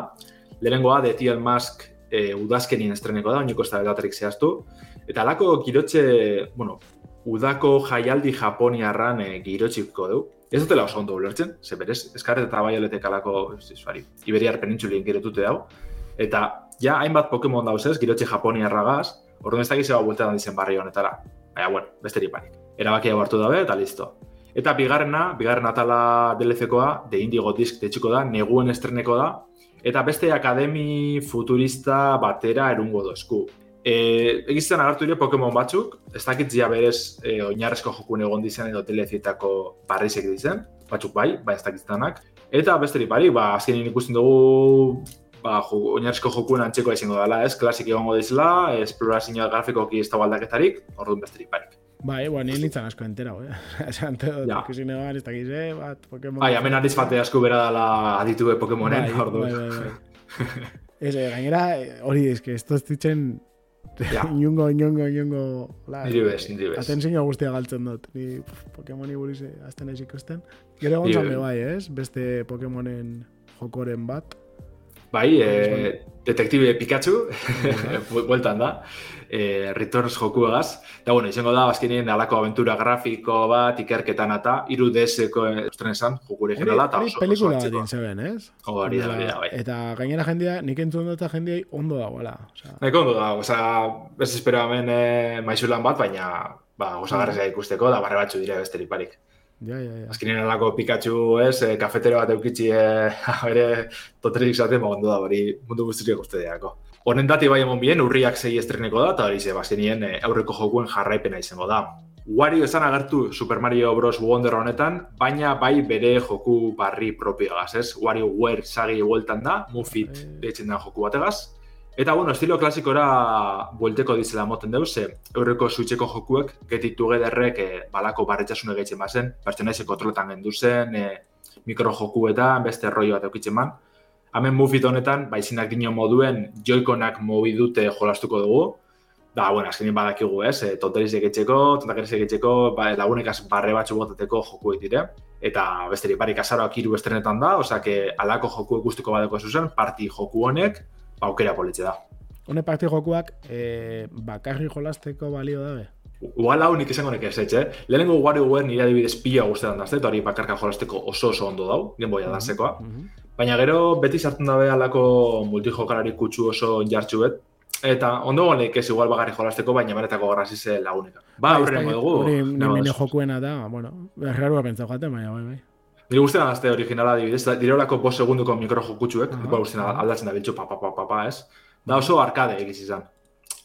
Lehenengoa, The Tiel Mask e, udazkenien estreneko da, oiniko ez da datarik zehaztu. Eta alako girotxe, bueno, udako jaialdi japoniarran e, girotxiko du. Ez dutela oso ondo ulertzen, ze berez, eskarret eta bai aletek alako, zizfari, Iberiar penintxulien girotute dago. Eta, ja, hainbat Pokemon dauz ez, girotxe japoniarra gaz, orduan ez da gizeba bultetan dizen barri honetara. Baina, bueno, besterik panik. Erabakia hartu dabe eta listo. Eta bigarrena, bigarren atala DLC-koa, de Indigo Disc detxuko da, neguen estreneko da, eta beste akademi futurista batera erungo dozku. E, egizten agartu dire Pokemon batzuk, ez dakit zia berez e, oinarrezko jokun egon dizen edo DLC-etako barrizek dizen, batzuk bai, bai ez dakiztanak. Eta besterik bari, ba, azkenin ikusten dugu ba, jo, oinarrezko jokun antxeko izango dela, ez, klasik egongo dizela, esplorazioa grafikoki ez da baldaketarik, orduan besterik barik. Bai, bueno, ni nintzen asko entera, eh? Esan, te ja. que sin ez da gize, bat, Pokemon... Bai, hemen adiz bate asko bera dela aditue Pokemonen, bai, ordu. Bai, bai, bai. Ez, eh, gainera, hori, ez que esto ditzen... Ja. Inungo, inungo, inungo... Niri bez, niri bez. Aten zein guztia galtzen dut. Ni Pokemoni buruz azten ez ikusten. Gero gontzan me bai, ez? Beste Pokemonen jokoren bat. Bai, eh, detektibe Pikachu, bueltan da e, Returns joku egaz. Eta, bueno, izango da, azkenien, alako aventura grafiko bat, ikerketan eta, iru DS-eko estren esan, joku originala, eta oso, pelikula bat zeben, ez? Hori da, hori da, bai. Eta gainera jendia, nik entzun dut jendia ondo da, wala. Nik ondo da, oza, bez espero hemen e, maizulan bat, baina, ba, oza garrezea ikusteko, da barre batzu dire besterik parik. Ja, ja, ja. Azkenean alako Pikachu, ez, e, kafetero bat eukitzi, e, bere, toterik zaten, ba, ondo da, hori mundu guztiak uste deako. Honen dati bai emon bien, urriak zei estreneko da, eta hori ze, bazenien eh, aurreko jokuen jarraipena izango da. Wario esan agertu Super Mario Bros. Wonder honetan, baina bai bere joku barri propio gaz, ez? Wario Wear sagi hueltan da, Mufit e... deitzen da joku bategaz. Eta, bueno, estilo klasikora buelteko dizela moten deuz, ze aurreko switcheko jokuek, getik tugederrek e, balako barretxasune gehitzen bazen, pertsonaizek kontroletan gendu zen, e, mikro beste rollo bat eukitzen man. Hemen mufit honetan, baizinak dino moduen joikonak mobi dute jolastuko dugu. Da, bueno, azkenin badakigu, ez, e, tonteriz egitzeko, tontakeriz egitzeko, ba, lagunekaz barre batzu botateko joku dire. Eta besteri, barik azaroak hiru estrenetan da, osea, que alako joku guztiko badeko zuzen, parti joku honek, ba, aukera politxe da. Hone parti jokuak, e, bakarri jolasteko balio dabe? Uala hau nik izango nek ez, eh? Lehenengo guari guen nire adibidez pila guztetan dazte, eta hori bakarka jolasteko oso oso ondo dau, gen boia dazekoa. Baina gero beti sartzen dabe alako multijokalari kutsu oso jartxuet, Eta ondo gonek ez igual bagarri jolasteko, baina beretako garrasi ze laguneka. Ba, horren bai, dugu. Hori nire jokuena da, bueno, berrarua pentsau jaten, baina bai, bai. Nire guztien azte originala adibidez, dirolako pos segunduko mikro jokutxuek, uh -huh. guztien aldatzen da biltxu, pa, pa, pa, pa, pa, ez? Da oso arkade egiz izan.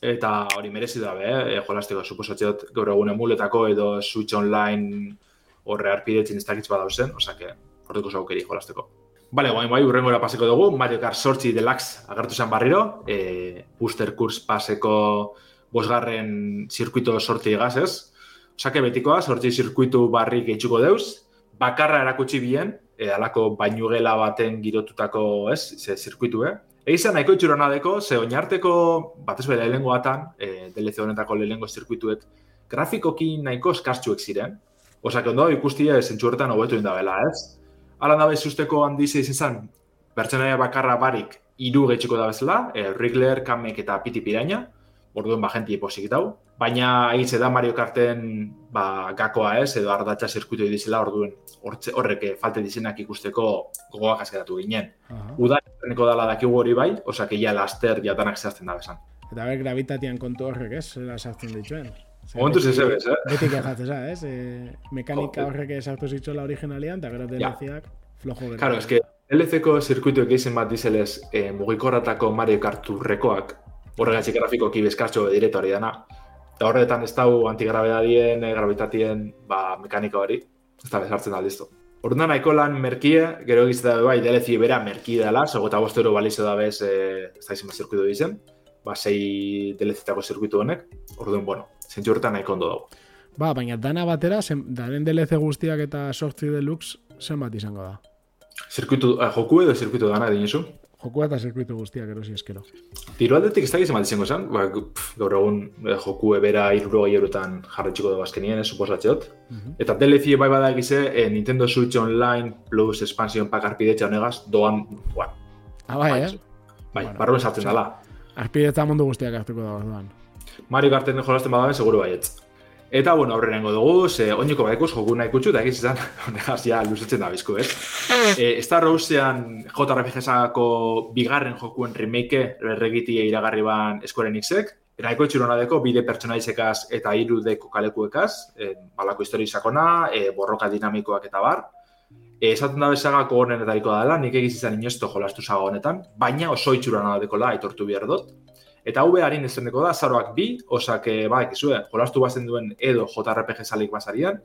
Eta hori merezi da, eh? jolasteko, suposatzeot, gaur egun emuletako edo Switch Online horre arpidetzen ez dakitz badauzen, osake, horreko zaukeri jolasteko. Bale, guain bai, urrengora paseko dugu, Mario Kart Sortzi Deluxe agertu zen barriro, e, booster kurs paseko bosgarren zirkuito sortzi gazez. Osake betikoa, sortzi zirkuitu barri gehitzuko deuz, bakarra erakutsi bien, e, alako bainugela baten girotutako, ez, ze zirkuitu, eh? Egizan nahiko itxuro deko, ze oinarteko, bat ez bera lehengo atan, e, DLC honetako lehengo zirkuituek, grafikoki nahiko eskartxuek ziren. Osake ondo ikustia zentsu hobetu indabela, ez? Alan da bezusteko handize izan zen, pertsonaia bakarra barik iru getxiko da bezala, e, Rigler, Kamek eta Piti Piraina, orduen ba jenti eposik dau. Baina egitze da Mario Karten ba, gakoa ez, edo ardatxa zirkuito dizela orduen horrek falte dizenak ikusteko gogoak askeratu ginen. Uh -huh. Uda, dala dakigu hori bai, osak ja laster jatanak zehazten da bezan. Eta ber, gravitatian kontu horrek ez, zela sartzen dituen. Momentu ze zebez, eh? Beti kejatzeza, ez? E, mekanika horrek esartu zitzola originalian, eta gero DLC-ak flojo gara. Claro, es que DLC-ko zirkuitu egizien bat dizelez e, mugikorratako Mario Kart urrekoak, horregatxik grafikoki bezkartxo direto hori dana. Eta horretan ez dau antigrabedadien, e, gravitatien, ba, mekanika hori, ez da bezartzen aldizto. Orduan nahiko lan merkie, gero egiz bai, DLC bera merki dela, segota bostero balizo da bez, e, ez da izan zirkuitu dizen, ba, sei DLC-tako zirkuitu honek, orduan, bueno, zentzu horretan nahiko ondo dago. Ba, baina dana batera, zen, daren DLC guztiak eta sortzi deluxe, zen bat izango da. Zirkuitu, eh, joku edo zirkuitu dana edin izu? Joku eta zirkuitu guztiak erosi eskero. Tiro aldetik ez da gizema izango zen, ba, gaur egun eh, joku ebera iruro gai eurotan jarretxiko da bazkenien, ez suposatzeot. Uh -huh. Eta DLC bai bada egize, eh, Nintendo Switch Online plus expansion pack arpidetxa honegaz, doan, bueno, Ah, bai, eh? Bai, bueno, barruen sartzen dala. Arpidetza mundu guztiak hartuko da, doan. Mario Karten jolasten badabe, seguro baietz. Eta, bueno, aurrenengo dugu, ze oiniko baikuz, joku nahi kutsu, eta egiz izan, honegaz, ja, luzetzen da bizko, ez? E, Star Rosean JRPG-sako bigarren jokuen remake erregiti iragarri ban Square Enixek, Eraiko deko, bide pertsonaizekaz eta irudeko kalekuekaz, e, balako histori sakona, e, borroka dinamikoak eta bar. E, esaten da bezagako honen eta dela, nik egiz izan inoesto jolastu zago honetan, baina oso itxurona dekola, aitortu behar dut. Eta hau harin ezeneko da, zaroak bi, osak, e, ba, ekizue, jolastu bazen duen edo JRPG salik bazarian,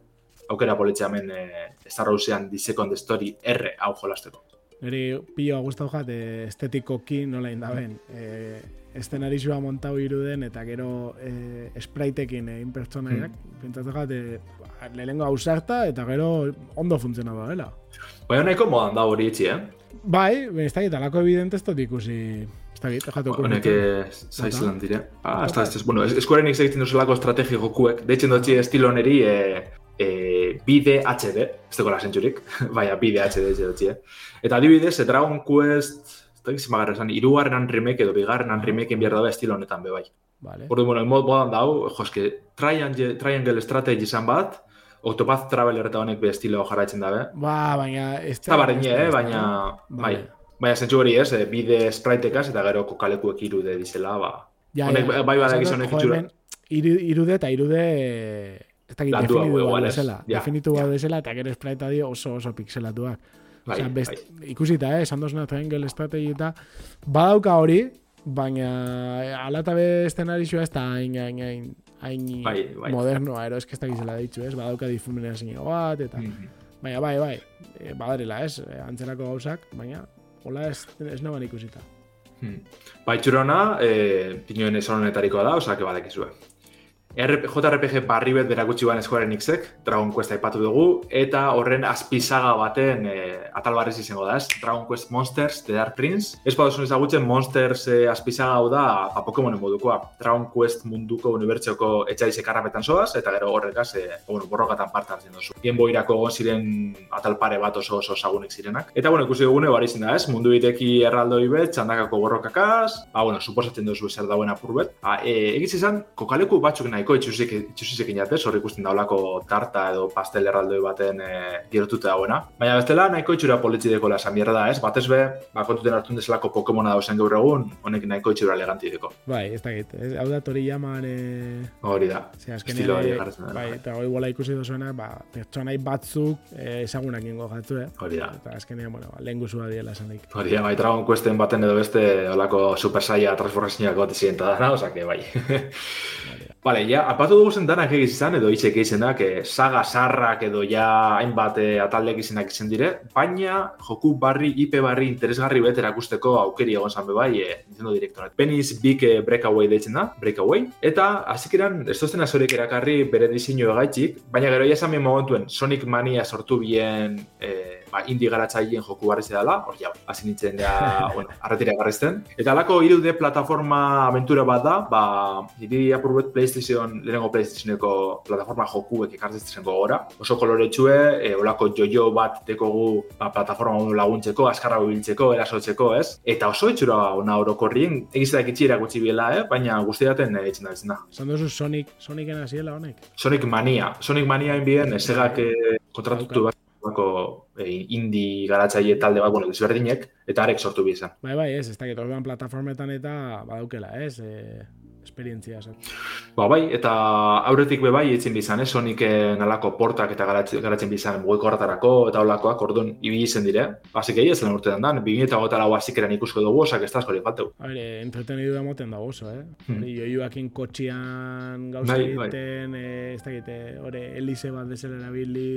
aukera poletxe hemen e, Star Warsean The Second Story R hau jolasteko. Eri, pio guztau jat, e, estetikoki nola indaben. E, estenarizua montau iruden eta gero e, spritekin egin pertsonaiak. Hmm. Pentsatu jat, e, lehenko hausarta eta gero ondo funtziona da, dela. Baina nahiko modan da hori itxi, eh? Bai, ez da, alako evidente ez dut ikusi Ez da, dejatu okun. Honek zaizlan dire. Ah, ez da, ez bueno, eskuaren egiten duzelako estrategi jokuek. Deitzen dutxi estilo neri e, e, bide HD, ez dago lasentxurik, baina bide HD ez dutxi, eh. Eta adibidez, e, Dragon Quest, ez da, gizima garra esan, irugarrenan remake edo bigarrenan remake enbiar dabe estilo honetan be bai. Vale. Ordu, bueno, mod modan dau, jo, eske, triangle, triangle strategy izan bat, Octopath Traveler eta honek be estilo jarraitzen dabe. Ba, baina... Ez da, eh, baina... Bai, Baina zentsu hori ez, eh, bide spraitekaz eta gero kokalekuek irude dizela, ba. Ja, Honek, ja. bai bada egiz honek itxura. Irude eta irude... Ez da definitu gau desela. Definitu gau desela eta gero spraita dio oso oso pixelatuak. Bai, o sea, best, bai. Ikusita, eh, esan dozuna triangle strategi eta badauka hori, baina alatabe estenarizua ez da hain, hain, hain, hain bai, bai. modernoa, ero ez que gizela ditxu, ez, badauka difuminazio bat, eta... Mm -hmm. Baina, bai, bai, e, badarela, ez, antzerako gauzak, baina Hola ez, ez naban ikusita. Hmm. Baitxurona, e, pinoen esan honetarikoa da, osak badekizue. JRPG barri bet berakutsi ban Square Enixek, Dragon Quest aipatu dugu, eta horren azpizaga baten e, atal barriz izango da, ez? Dragon Quest Monsters, The Dark Prince. Ez baduzen ezagutzen Monsters e, azpizaga hau da, ba, Pokemonen modukoa. Dragon Quest munduko unibertsioko etxaize karrapetan soaz, eta gero horrekaz, e, bueno, borrokatan parte hartzen duzu. Bien boirako egon ziren atal pare bat oso oso sagunek zirenak. Eta, bueno, ikusi dugune, bari da, ez? Mundu ireki erraldoi bet, txandakako borrokakaz, ba, bueno, suposatzen duzu zer dauen apur bet. Ba, e, egiz izan, kokaleku batzuk nahiko itxusik, itxusik inatez, hor ikusten daulako tarta edo pastel erraldoi baten e, girotuta dagoena. Baina bestela nahiko itxura politzi deko la mierda da, ez? Batez be, ba, kontuten hartun deselako Pokemona dauzen gaur egun, honek nahiko itxura eleganti deko. Bai, ez da git, hau da tori jaman... E... Hori da, estilo hori garratzen da. Bai, eta hori bola ikusi dozuena, ba, pertsonai batzuk e, ezagunak ingo jatzu, eh? Hori da. Eta azkenean, bueno, ba, lehen guzua diela esan daik. Hori da, bai, Dragon Questen baten edo beste, olako super saia transformazioak bat zienta da, oza, que bai. Vale, ja, apatu dugu zen danak egiz izan, edo itxek izenak, eh, saga sarrak edo ja hainbat eh, ataldek izenak izan dire, baina joku barri, IP barri interesgarri bet erakusteko aukeri egon zan bai, eh, Nintendo Directorat. Penis Big eh, Breakaway deitzen da, Breakaway, eta azikiran ez tozten azorek erakarri bere diseinu egaitxik, baina gero ja esan momentuen Sonic Mania sortu bien eh, ba, indi garatzaileen joku barri dela, hor jau, hasi nintzen ja, bueno, arretira garrizten. Eta alako irude plataforma aventura bat da, ba, hiri apurbet PlayStation, lehenengo PlayStationeko plataforma jokuek ekartzen gora. Oso kolore txue, e, olako jojo bat dekogu ba, plataforma laguntzeko, askarra biltzeko, erasotzeko, ez? Eta oso itxura ona orokorrien, egizetak itxi erakutsi biela, eh? baina guztiaten e, da izan da. Zandozu Sonic, Sonicen hasiela honek? Sonic Mania. Sonic Mania inbien, esegak eh, kontratutu bat e, indi garatzaile talde bat, bueno, desberdinek, eta arek sortu bi izan. Bai, bai, ez, ez dakit, orduan plataformetan eta badaukela, ez, e, esperientzia. Ba, bai, eta aurretik be bai, etzin bizan, eh? Soniken alako portak eta garatzen, garatzen bizan mugueko horretarako eta olakoak, orduan, ibili izen dire. Basik egin ez lan urtean dan, bigin eta gota lau azikeran ikusko dugu, osak ez da askori falteu. A ver, entretenidu da moten dago oso, eh? Hmm. Joioakin kotxian gauza bai, bai. egiten, bai. eh, ez dakit, hori, elize bat bezala erabili,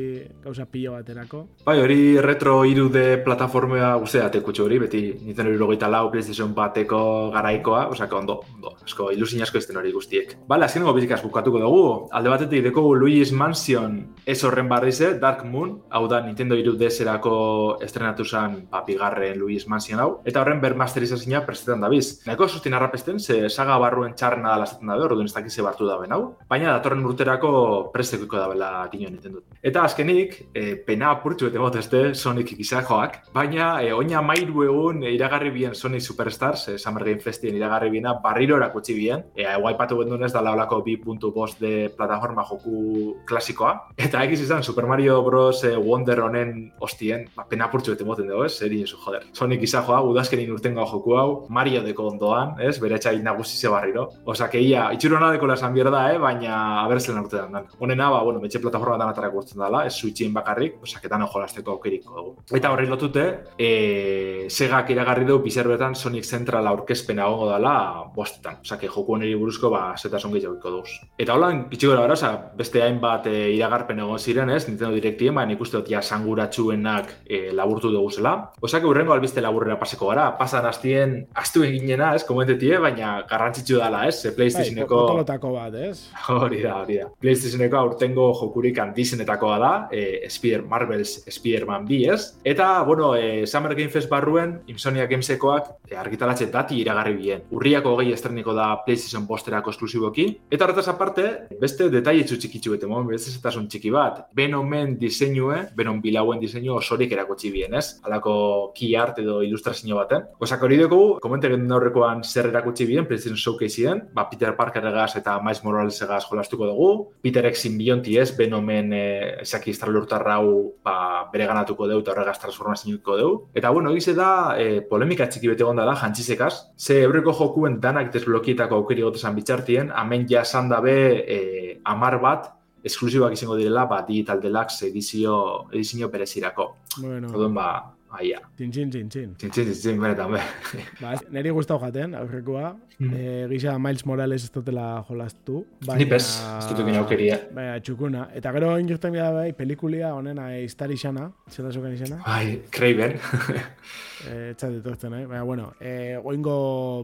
gauza pilo baterako. Bai, hori retro irude plataformea guztia tekutxo hori, beti nintzen hori lau, PlayStation bateko garaikoa, osak, ondo, ondo, asko, ilusin asko ez hori guztiek. Bale, azkenengo bizikaz bukatuko dugu. Alde batetik dekogu Luigi's Mansion ez horren barrize, Dark Moon, hau da Nintendo iru deserako estrenatu zen ba, bigarren Luigi's Mansion hau. Eta horren bermasterizazioa prestetan da biz. Naiko sustin arrapesten, ze saga barruen txarrena da lazaten dabe, orduan ez dakize bartu da hau. Baina datorren urterako prestekuko da bela dino Nintendo. Eta azkenik, e, pena apurtxu eta moteste Sonic gizajoak, baina e, oina mairu egun iragarri bien Sonic Superstars, e, Summer Game Festien iragarri biena, barriro erakutsi bien, ea, guaipatu gendun ez da laulako bi puntu bost de plataforma joku klasikoa. Eta egiz izan Super Mario Bros. Eh, Wonder honen ostien, ba, pena purtsu bete moten dugu, ez? Eri esu, joder. Sonic izan joa, udazkenin urtengo joku hau, Mario deko ondoan, ez? Bere etxai nagusi ze barriro. Osa, que ia, itxuro deko lasan bierda, eh? Baina, abertzen urte dan. Honena, ba, bueno, betxe plataforma dan atarak urtzen dela, ez switchien bakarrik, osa, ketan jolasteko aukeriko dugu. Eta horri lotute, e, segak iragarri du, bizerbetan Sonic Central aurkezpena gongo dela, bostetan. Osa, que joku honeri buruzko, ba, zetasun gehiago duz. Eta hola, gitxiko gara, oza, beste hainbat e, iragarpen egon ziren, ez, Nintendo Directien, baina ikuste dut ja sanguratsuenak e, laburtu dugu zela. Osa, que urrengo albiste laburrera paseko gara, pasan hastien, astu eginena, ez, komentetie, baina garrantzitsu dela, ez, e, PlayStationeko... Bai, bat, ez? Hori da, hori da. PlayStationeko aurtengo jokurik handizenetakoa da, e, Spear, Marvel's Spearman 2, ez? Eta, bueno, e, Summer Game Fest barruen, Insomnia Gamesekoak e, argitalatxe dati iragarri bien. Urriako hogei estreniko da PlayStation posterako esklusiboki. Eta horretaz aparte, beste detaile txikitzu bete, mo, beste txiki bat. Benomen diseinue, benon bilauen diseinu osorik erakutsi bien, ez? Halako key art edo ilustrazio baten. Osak hori dugu, komente gendu horrekoan zer erakutsi bien, PlayStation Showcaseien, ba, Peter Parker egaz eta Miles Morales egaz jolastuko dugu. Peter X simbionti ez, benomen e, esaki estralurtarrau ba, bere ganatuko dugu eta horregaz transformazioiko dugu. Eta bueno, egize da, e, polemika txiki bete gondala, jantzizekaz, ze eureko jokuen danak desblokietako aukeri gotezan bitxartien, hemen ja esan dabe e, amar bat, esklusibak izango direla, ba, Digital Deluxe edizio, edizio perezirako. Bueno. Oduen, ba, aia. Txin, txin, txin, txin. Txin, txin, txin, benetan, be. ba, neri guztau jaten, aurrekoa. Mm. E, gisa Miles Morales ez dutela jolastu. Baina, Ni pez, ez dutuk aukeria. Baina, txukuna. Eta gero ingurten bida bai, pelikulia, honena, iztari xana, zela zokan izena. Bai, Craven. eh, etxat dituzten, eh? Baina, bueno, eh, oingo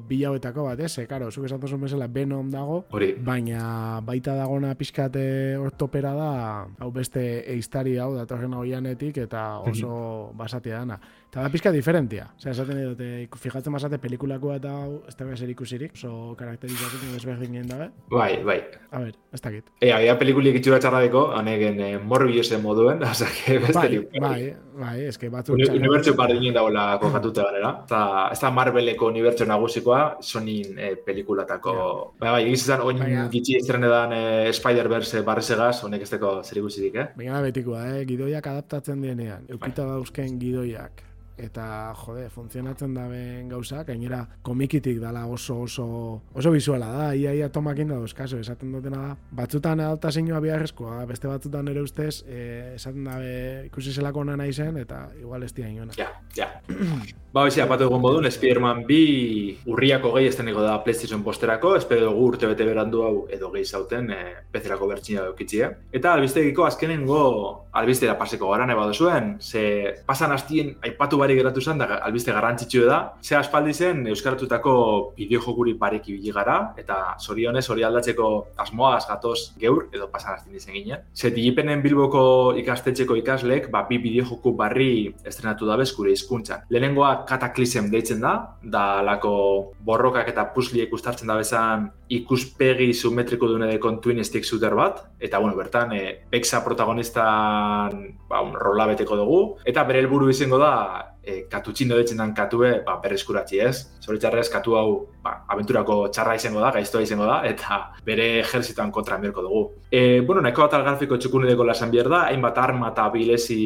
bilauetako bat, ez? Eh, karo, zuk esatu bezala Venom dago, Hori. baina baita dagona pixkate ortopera da, hau beste eiztari hau, datorren hoianetik, eta oso basatia dana. Eta da pizka diferentia. Osea, esaten dute, fijatzen basate pelikulako eta hau, ez da zer ikusirik, oso karakterizatu desberdin dabe. Bai, bai. A ber, ez dakit. E, aia pelikulik itxura txarra honegen eh, Morbius moduen, oza, que beste Bai, bai, bai, eske batzu... Uni, unibertsu bardinen dagoela kokatuta ganera. Eta, ez da Marveleko unibertsu nagusikoa, sonin eh, pelikulatako... Bai, bai, egiz izan, oin Baina- gitxi estrenedan eh, Spider-Verse barrezegaz, honek ez deko zer ikusirik, eh? Baina betikoa, eh? gidoiak adaptatzen dienean, eukita dauzken gidoiak, eta jode, funtzionatzen daben gauzak, gainera komikitik dala oso oso oso visuala da, ia ia tomakin dauz kaso, esaten dutena da, batzutan adaptazioa biharrezkoa, beste batzutan ere ustez, eh, esaten dabe ikusi zelako ona naizen, eta igual ez dira inona. Ja, ja. ba, hoxe, apatu egon bodun, Spider-Man bi urriako gehi esteniko da PlayStation posterako, espero dugu urte bete berandu hau edo gehi zauten e, PC-erako bertxina daukitzia. Eta albistegiko azkenengo albistera paseko gara nahi baduzuen, ze pasan hastien aipatu bari geratu zen, da albiste garrantzitsu da, ze aspaldi zen euskaratutako bideojokuri parek ibili gara, eta zorionez hori aldatzeko asmoaz gatoz geur, edo pasan hastien izen ginen. Ze digipenen Bilboko ikastetxeko ikaslek, ba, bi bideojoku barri estrenatu dabez gure hizkuntzan. Lehenengoa Cataclysm deitzen da, da lako borrokak eta pusliek ustartzen da bezan ikuspegi simetriko dune de twin stick shooter bat, eta bueno, bertan e, Pexa protagonistan ba, un rola beteko dugu, eta bere helburu izango da e, katutxindo deitzen den katue ba, berreskuratzi ez. Zoritzarrez katu hau ba, abenturako txarra izango da, gaiztoa izango da, eta bere ejertzitoan kontra mirko dugu. E, bueno, nahiko bat grafiko txukunideko lasan behar da, hainbat arma eta bilezi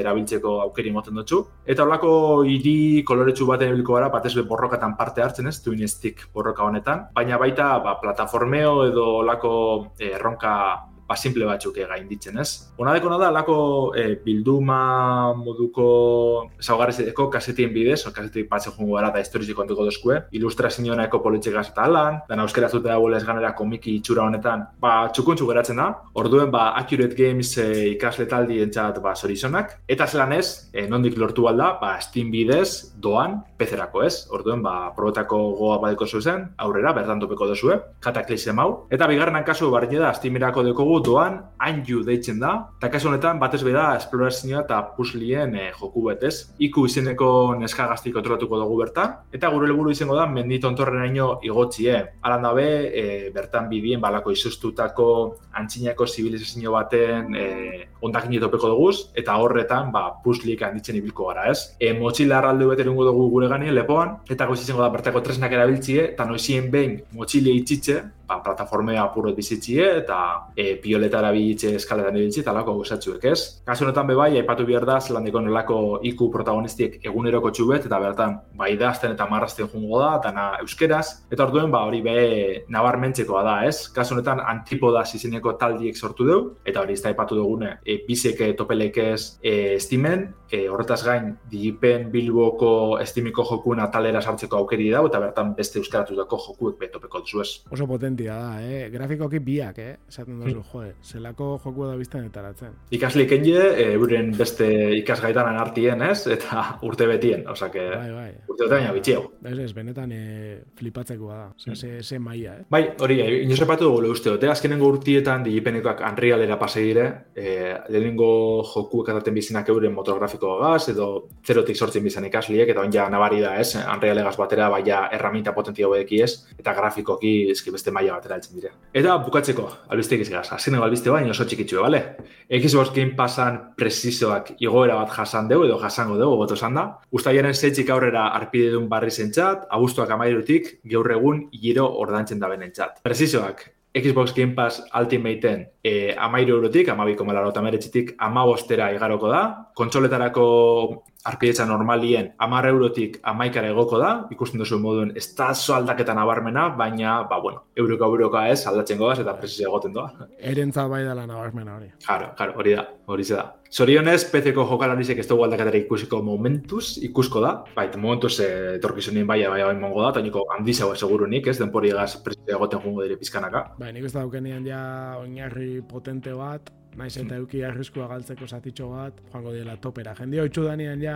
erabiltzeko aukeri moten dutxu. Eta holako hiri koloretsu baten ebiliko gara, batez be borrokatan parte hartzen ez, stick borroka honetan, baina baita ba, plataformeo edo holako eh, erronka ba, simple batzuk eh, gainditzen, ez? Ona dekona da, alako eh, bilduma moduko zaugarrizeko kasetien bidez, o kasetik batzen jungo gara da historizi kontuko dozkue, ilustrazio nahiko politxegaz eta alan, dana euskera zute dago ganera komiki itxura honetan, ba, txukuntzu geratzen da, orduen, ba, Accurate Games eh, ikasle taldi entzat, ba, zorizonak, eta zelan ez, eh, nondik lortu alda, ba, Steam bidez, doan, pezerako ez, orduen, ba, probetako goa badeko zuzen, aurrera, bertan topeko dozue, kataklisem hau, eta bigarrenan kasu barri da, Steamerako dekogu doan, Anju deitzen da, eta kasu honetan, batez beda, esplorazioa eta puslien eh, joku betez, iku izeneko neska gaztik kontrolatuko dugu bertan, eta gure helburu izango da, mendit ontorrenaino igotzie. Alan dabe, e, bertan bidien balako izustutako antzinako zibilizazio baten e, ondakin topeko dugu, eta horretan, ba, puslik handitzen ibilko gara, ez? E, motxila egingo dugu gure ganien lepoan, eta goiz izango da bertako tresnak erabiltzie, eta noizien behin motxile itxitze, ba, plataformea apurot bizitzie, eta e, pioletara bilitze eskaletan ibiltze, eta lako gozatzuek, ez? Kasu honetan bebai, aipatu behar da, zelandeko nolako iku protagonistiek eguneroko txubet, eta bertan, bai idazten eta marrazten jungo da, eta na, euskeraz, eta orduen, ba, hori be, nabarmentzekoa da, ez? Kasu honetan, antipoda izeneko taldiek sortu dugu, eta hori ez da aipatu dugune, e, bizeke topelekez e, estimen, e, horretaz gain, digipen bilboko estimiko jokuen atalera sartzeko aukeri dago, eta bertan beste euskaratutako jokuek betopeko duzu ez. Oso potentia da, eh? Grafikoki biak, eh? Esaten duzu, joe, zelako joku da bizten etaratzen. Ikasle ikenje, e, euren beste ikasgaitan anartien, ez? Eta urte betien, osake, Bai, bai. urte baina bitxiego. Ez, ez, benetan e, flipatzekoa da. Ose, ze, ze maia, eh? Bai, hori, eh, inoz epatu dugu uste dute, azkenengo urtietan digipenekoak Unrealera pase dire, e, lehenengo jokuek ataten bizinak euren motografiko gaz, edo zerotik sortzen bizan ikasliek, eta on ja nabari da, ez? Unreal egaz batera, baina erraminta potentia hobeki ez, eta grafikoki eski beste maila batera heltzen dire. Eta bukatzeko, albistek izgaz, azkenengo albiste baina oso txikitxue, bale? Xbox Game Passan presizoak igoera bat jasan dugu, edo jasango dugu, goto esan da. Uztailaren zetxik aurrera arpide duen barri zentzat, abuztuak amairutik, gaur egun giro ordantzen da benentzat. Presizoak, Xbox Game Pass Ultimateen e, amairu eurotik, amabiko malaro eta meretzitik, amabostera igaroko da. Kontsoletarako arpidetza normalien amar eurotik amaikara egoko da, ikusten duzu moduen ez da aldaketa nabarmena, baina, ba, bueno, euroka euroka ez aldatzen goaz eta presizio egoten doa. Erentzat bai dela nabarmena hori. Jaro, jaro, hori da, hori da. Zorionez, PC-ko jokalarizek ez dugu aldaketara ikusiko momentuz, ikusko da. Bait, momentuz eh, etorkizunien bai, bai, bai, mongo da, eta niko handizago segurunik, ez, denpori egaz presizio egoten jungo dire pizkanaka. Bai, nik ez daukenean ja oinarri potente bat, Naiz eta euki arriskua galtzeko zatitxo bat, joango dela topera. Jendia oitzu danean ja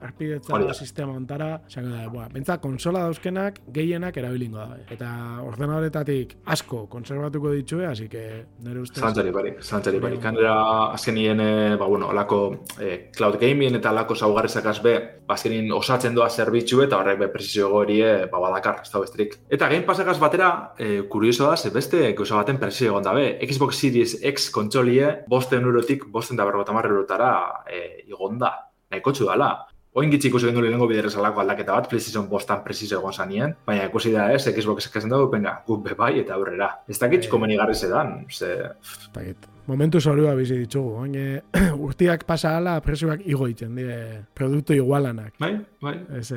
arpidetza sistema ontara, zango da, boa, bentsa konsola dauzkenak gehienak erabilingo da. Eta ordenadoretatik asko konservatuko ditue, así que nire ustez... Zantzari barik, zantzari barik. Kanera azkenien, eh, ba, bueno, olako eh, cloud gaming eta olako zaugarrizak azbe, ba, azkenien osatzen doa zerbitzu eta horrek be presizio gorie, ba, badakar, ez da bestrik. Eta game pasakaz batera, eh, kurioso da, ze beste, gauza baten presizio egon dabe. Xbox Series X kontsolie, bosten eurotik, bosten da berrotamarra eurotara eh, igonda. Nahiko dala. Oin gitzik ikusi gendu lehenengo biderrez alako aldaketa bat, PlayStation bostan preciso egon zanien, baina ikusi da ez, Xbox eskazen dugu, venga, guk bebai eta aurrera. Ez dakit e... komeni garri zedan, ze... Momentu zorua bizi ditugu, baina urtiak pasa ala, presioak igoitzen, dire, produktu igualanak. Bai, bai. Ez,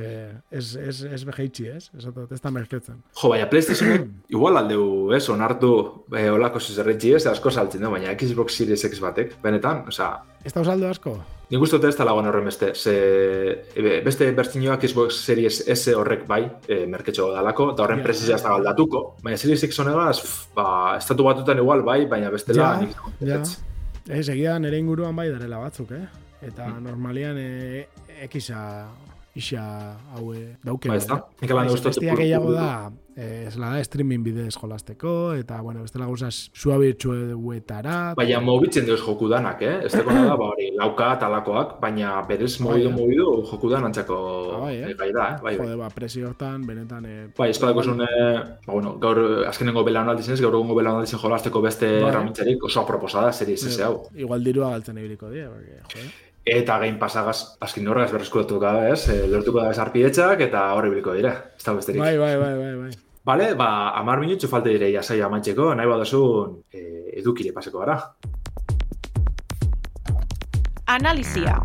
ez, ez, ez behaitzi, ez? Ez, ez da merketzen. Jo, baina PlayStation igual aldeu, ez, onartu, eh, olako zizerretzi ez, asko saltzen du, baina Xbox Series X batek, benetan, oza... Ez da usaldo asko? Nik uste ez talagoan horren beste. Ze, beste bertzinioak Xbox Series S horrek bai, e, merketxo dalako, eta horren yeah. ez da galdatuko. Baina Series X honegaz, ba, estatu batutan igual bai, baina bestela ja, nik ja. Ez, egia nire inguruan bai darela batzuk, eh? Eta mm. normalian e, ekisa isa haue dauke. Ba, ez da. Nik alan gehiago da, ez la da streaming bidez jolasteko, eta, bueno, beste laguzaz suabitxu eduetara. Baina mobitzen deus joku danak, eh? Ez da, ba, hori, lauka talakoak, baina berez mobidu, mobidu joku dan antzako ah, bai, eh? gai da, eh? Bai, bai. Jode, ba, presiotan, benetan, eh? Bai, espadako zune, ba, bueno, gaur azkenengo bela honaldizen ez, gaur egungo bela honaldizen jolasteko beste bai. oso aproposada, seri ez hau. Igual dirua galtzen ebiliko die, porque, jode. Eta gain pasagaz, azkin horregaz berreskuratu gara, ez? E, lortuko da esarpidetzak eta horri biliko dira. Ez da besterik. Bai, bai, bai, bai, bai. Bale, ba, amar minutxo falte dire jasai amantxeko, nahi badazun e, edukire paseko gara. Analizia.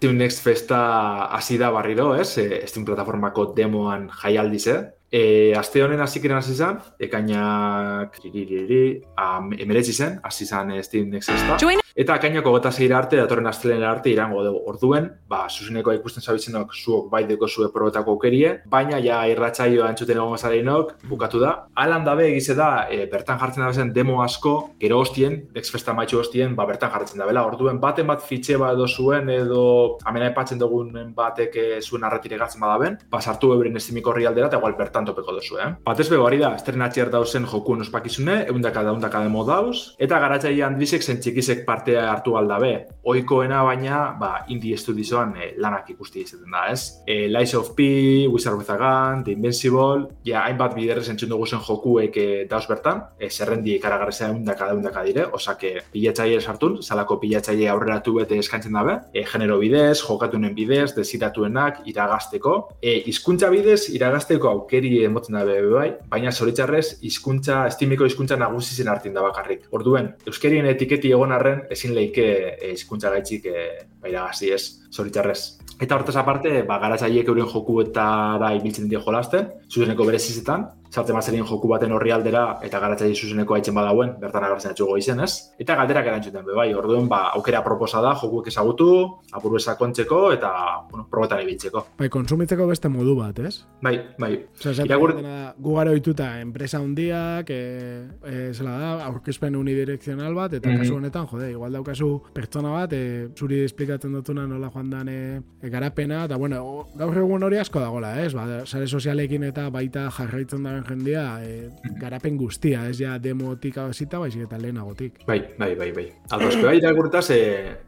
Steam Next Festa hasi da barriro, ez? E, Steam plataformako demoan jaialdiz, eh? E, aste honen hasi kiren hasi zen, ekainak emeretzi zen, hasi zen Steam Next Festa. Eta akainako gota zeira arte, datorren astelena arte irango dugu orduen, ba, zuzeneko ikusten zabitzenok zuok bai deko zue probetako aukerie, baina ja irratxaioa entzuten egon zareinok, bukatu da. Alan dabe egize da, e, bertan jartzen da demo asko, gero hostien, exfesta maitxu hostien, ba, bertan jartzen da bela. Orduen, baten bat fitxe bat edo zuen, edo amena epatzen dugun batek e, zuen arretire gatzen badaben, ba, sartu ebrin estimiko horri aldera, eta igual bertan topeko dozu, eh? Batez be, hori da, estrenatxer dauzen joku ospakizune, eundaka daundaka demo dauz, eta garatzailean dizek zen txikizek parte hartu alda be. Oikoena baina, ba, indie estudizoan e, lanak ikusti izaten da, ez? E, Lies of P, Wizard with a Gun, The Invincible, ja, hainbat biderrez entzun dugu zen jokuek e, dauz bertan, e, zerrendi ikaragarri zen undaka undaka dire, osake pilatzaile sartun, salako pilatzaile aurreratu bete eskantzen dabe, e, genero bidez, jokatunen bidez, desiratuenak, iragazteko, e, izkuntza bidez, iragazteko aukeri emotzen dabe bai, baina zoritzarrez, hizkuntza estimiko hizkuntza nagusi zen hartin da bakarrik. Orduen, euskerien etiketi egon arren, ezin leike eh, hizkuntza gaitzik e, baira gazi ez, zoritzarrez. Eta hortaz aparte, ba, garatzaiek euren jokuetara ibiltzen dira jolasten, zuzeneko berezizetan, sartzen mazerien joku baten horri aldera eta garatzaile zuzeneko haitzen badauen, bertan agartzen atxugo izen, ez? Eta galderak erantzuten, be, bai, orduen, ba, aukera proposa da, jokuek ezagutu, apuru esakontzeko eta, bueno, probetan ibiltzeko. Bai, konsumitzeko beste modu bat, ez? Bai, bai. Osa, Iragur... gu gara oituta, enpresa hundiak, e, e, zela da, aurkezpen unidirekzional bat, eta mm -hmm. kasu honetan, jode, igual daukazu pertsona bat, e, zuri esplikatzen dutuna nola joan dan e, garapena, eta bueno, gaur egun hori asko dagoela, ez? Ba, sare sozialekin eta baita jarraitzen da jendea e, garapen guztia, ez ja demotik abazita, baizik eta lehenagotik. Bai, bai, bai, bai. Aldozko bai, irakurtaz, e,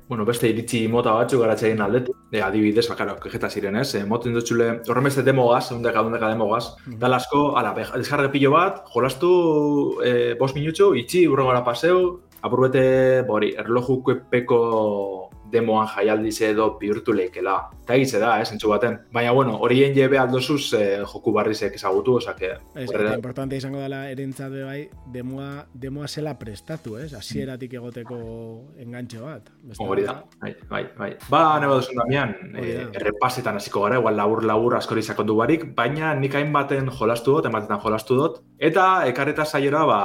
bueno, beste iritsi mota batzu garatzein aldetik, e, adibidez, bakaro, kejeta ziren, ez? E, moten dutxule, horren beste demogaz, undeka, undeka demogaz, mm -hmm. dalasko, ala, deskarre pilo bat, jolastu e, bos minutxo, itxi, urrengora paseu, apurbete, bori, erlojuko epeko demoan jaialdiz edo bihurtu leikela. Eta egize da, eh, zentsu baten. Baina, bueno, horien jebe aldozuz eh, joku barrizek ezagutu, osake... Ez, horrela... importante izango dela erentzat bai, demoa, demoa zela prestatu, ez? Asieratik egoteko engantxe bat. Hori da, bai, bai, bai. Ba, nebo duzun damian, eh, errepasetan hasiko gara, igual labur-labur askori sakondu barik, baina nik hain baten jolastu dut, ematetan jolastu dut, eta ekarreta saiora, ba,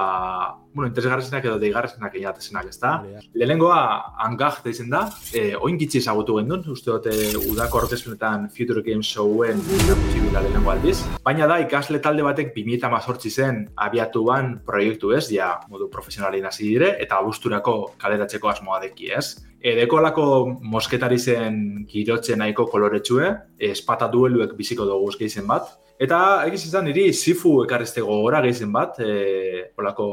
bueno, interesgarrezenak edo deigarrezenak inatezenak, ez da? Lehenengoa, angaj da izen da, e, oin gitzi ezagutu gendun, uste dute udako orkespenetan Future Game Showen zibila lehenengo aldiz. Baina da, ikasle talde batek 2000 mazortzi zen abiatuan proiektu ez, ja, modu profesionalin hasi dire, eta abusturako kaleratzeko asmoa deki ez. E, dekolako mosketari zen girotzen nahiko koloretsue, espata dueluek biziko dugu zen bat, Eta egiz izan niri zifu ekarrizte gogora gehizen bat, e, olako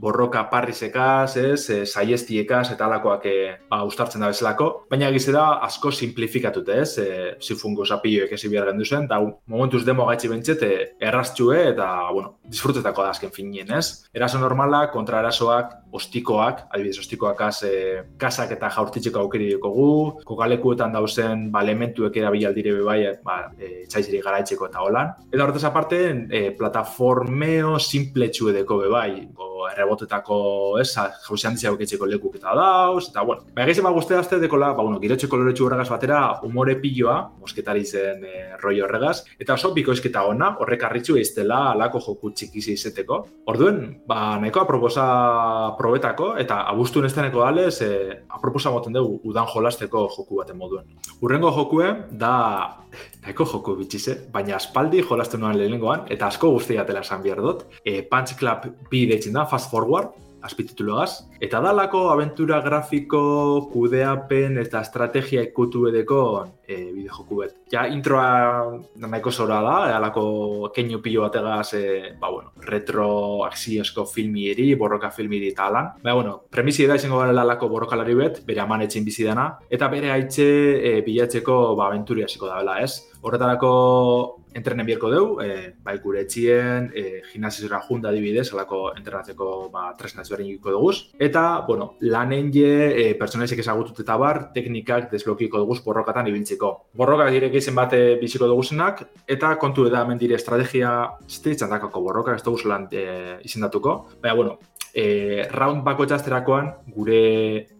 borroka parrizekaz, ez, e, saiestiekaz eta alakoak e, ba, ustartzen da bezalako. Baina egiz da asko simplifikatut ez, e, zifungo zapioek ezi behar gendu zen, eta momentuz demo gaitzi bentzet e, erraztxue eta, bueno, disfrutetako da azken finien, ez. Eraso normala, kontra erasoak, ostikoak, adibidez ostikoak az, e, kasak eta jaurtitzeko aukeri dukogu, kokalekuetan dauzen, ba, elementuek erabilaldire bai, ba, e, garaitzeko eta holan. Eta horretaz aparte, e, plataformeo simple edeko be bai, go, errebotetako, ez, jauzi handitzea oketxeko lekuk eta dauz, eta bueno. Ba, egizema guztia azte dekola, ba, bueno, girotxe koloretxu horregaz batera, umore pilloa, mosketari zen e, roi horregaz, eta oso bikoizketa ona, horrek arritxu eiztela alako joku txikizi izeteko. Orduen, ba, nahiko aproposa probetako, eta abustu nesteneko dalez, e, aproposa moten dugu udan jolasteko joku baten moduen. Urrengo jokue, da Eko joko bitxize, baina aspaldi jolastu nuen lehenengoan, eta asko guztiatela esan behar dut. E, Punch Club bi deitzen da, Fast Forward, azpititulogaz. Eta dalako aventura grafiko, kudeapen eta estrategia ikutu edeko e, bide joku bet. Ja, introa nahiko zora da, alako keinu pilo bategaz, e, ba, bueno, retro axiozko filmi eri, borroka filmi eri eta alan. Ba, bueno, premisi da izango gara alako borrokalari bet, bere amanetxin bizi dana, eta bere haitxe e, bilatzeko ba, aventuri hasiko da, bela, ez? Horretarako entrenen bierko deu, e, bai gure etxien, e, gimnasizora junda dibidez, alako entrenatzeko ba, tresna ezberdin dugu. Eta, bueno, lanen je, e, personaizek ezagutut eta bar, teknikak desblokiko dugu borrokatan ibiltzeko. Borroka direk izan bate biziko dugu zenak, eta kontu eda hemen dire estrategia, dakako borroka, ez dugu zelan e, izendatuko. Baina, bueno, e, round bako txasterakoan gure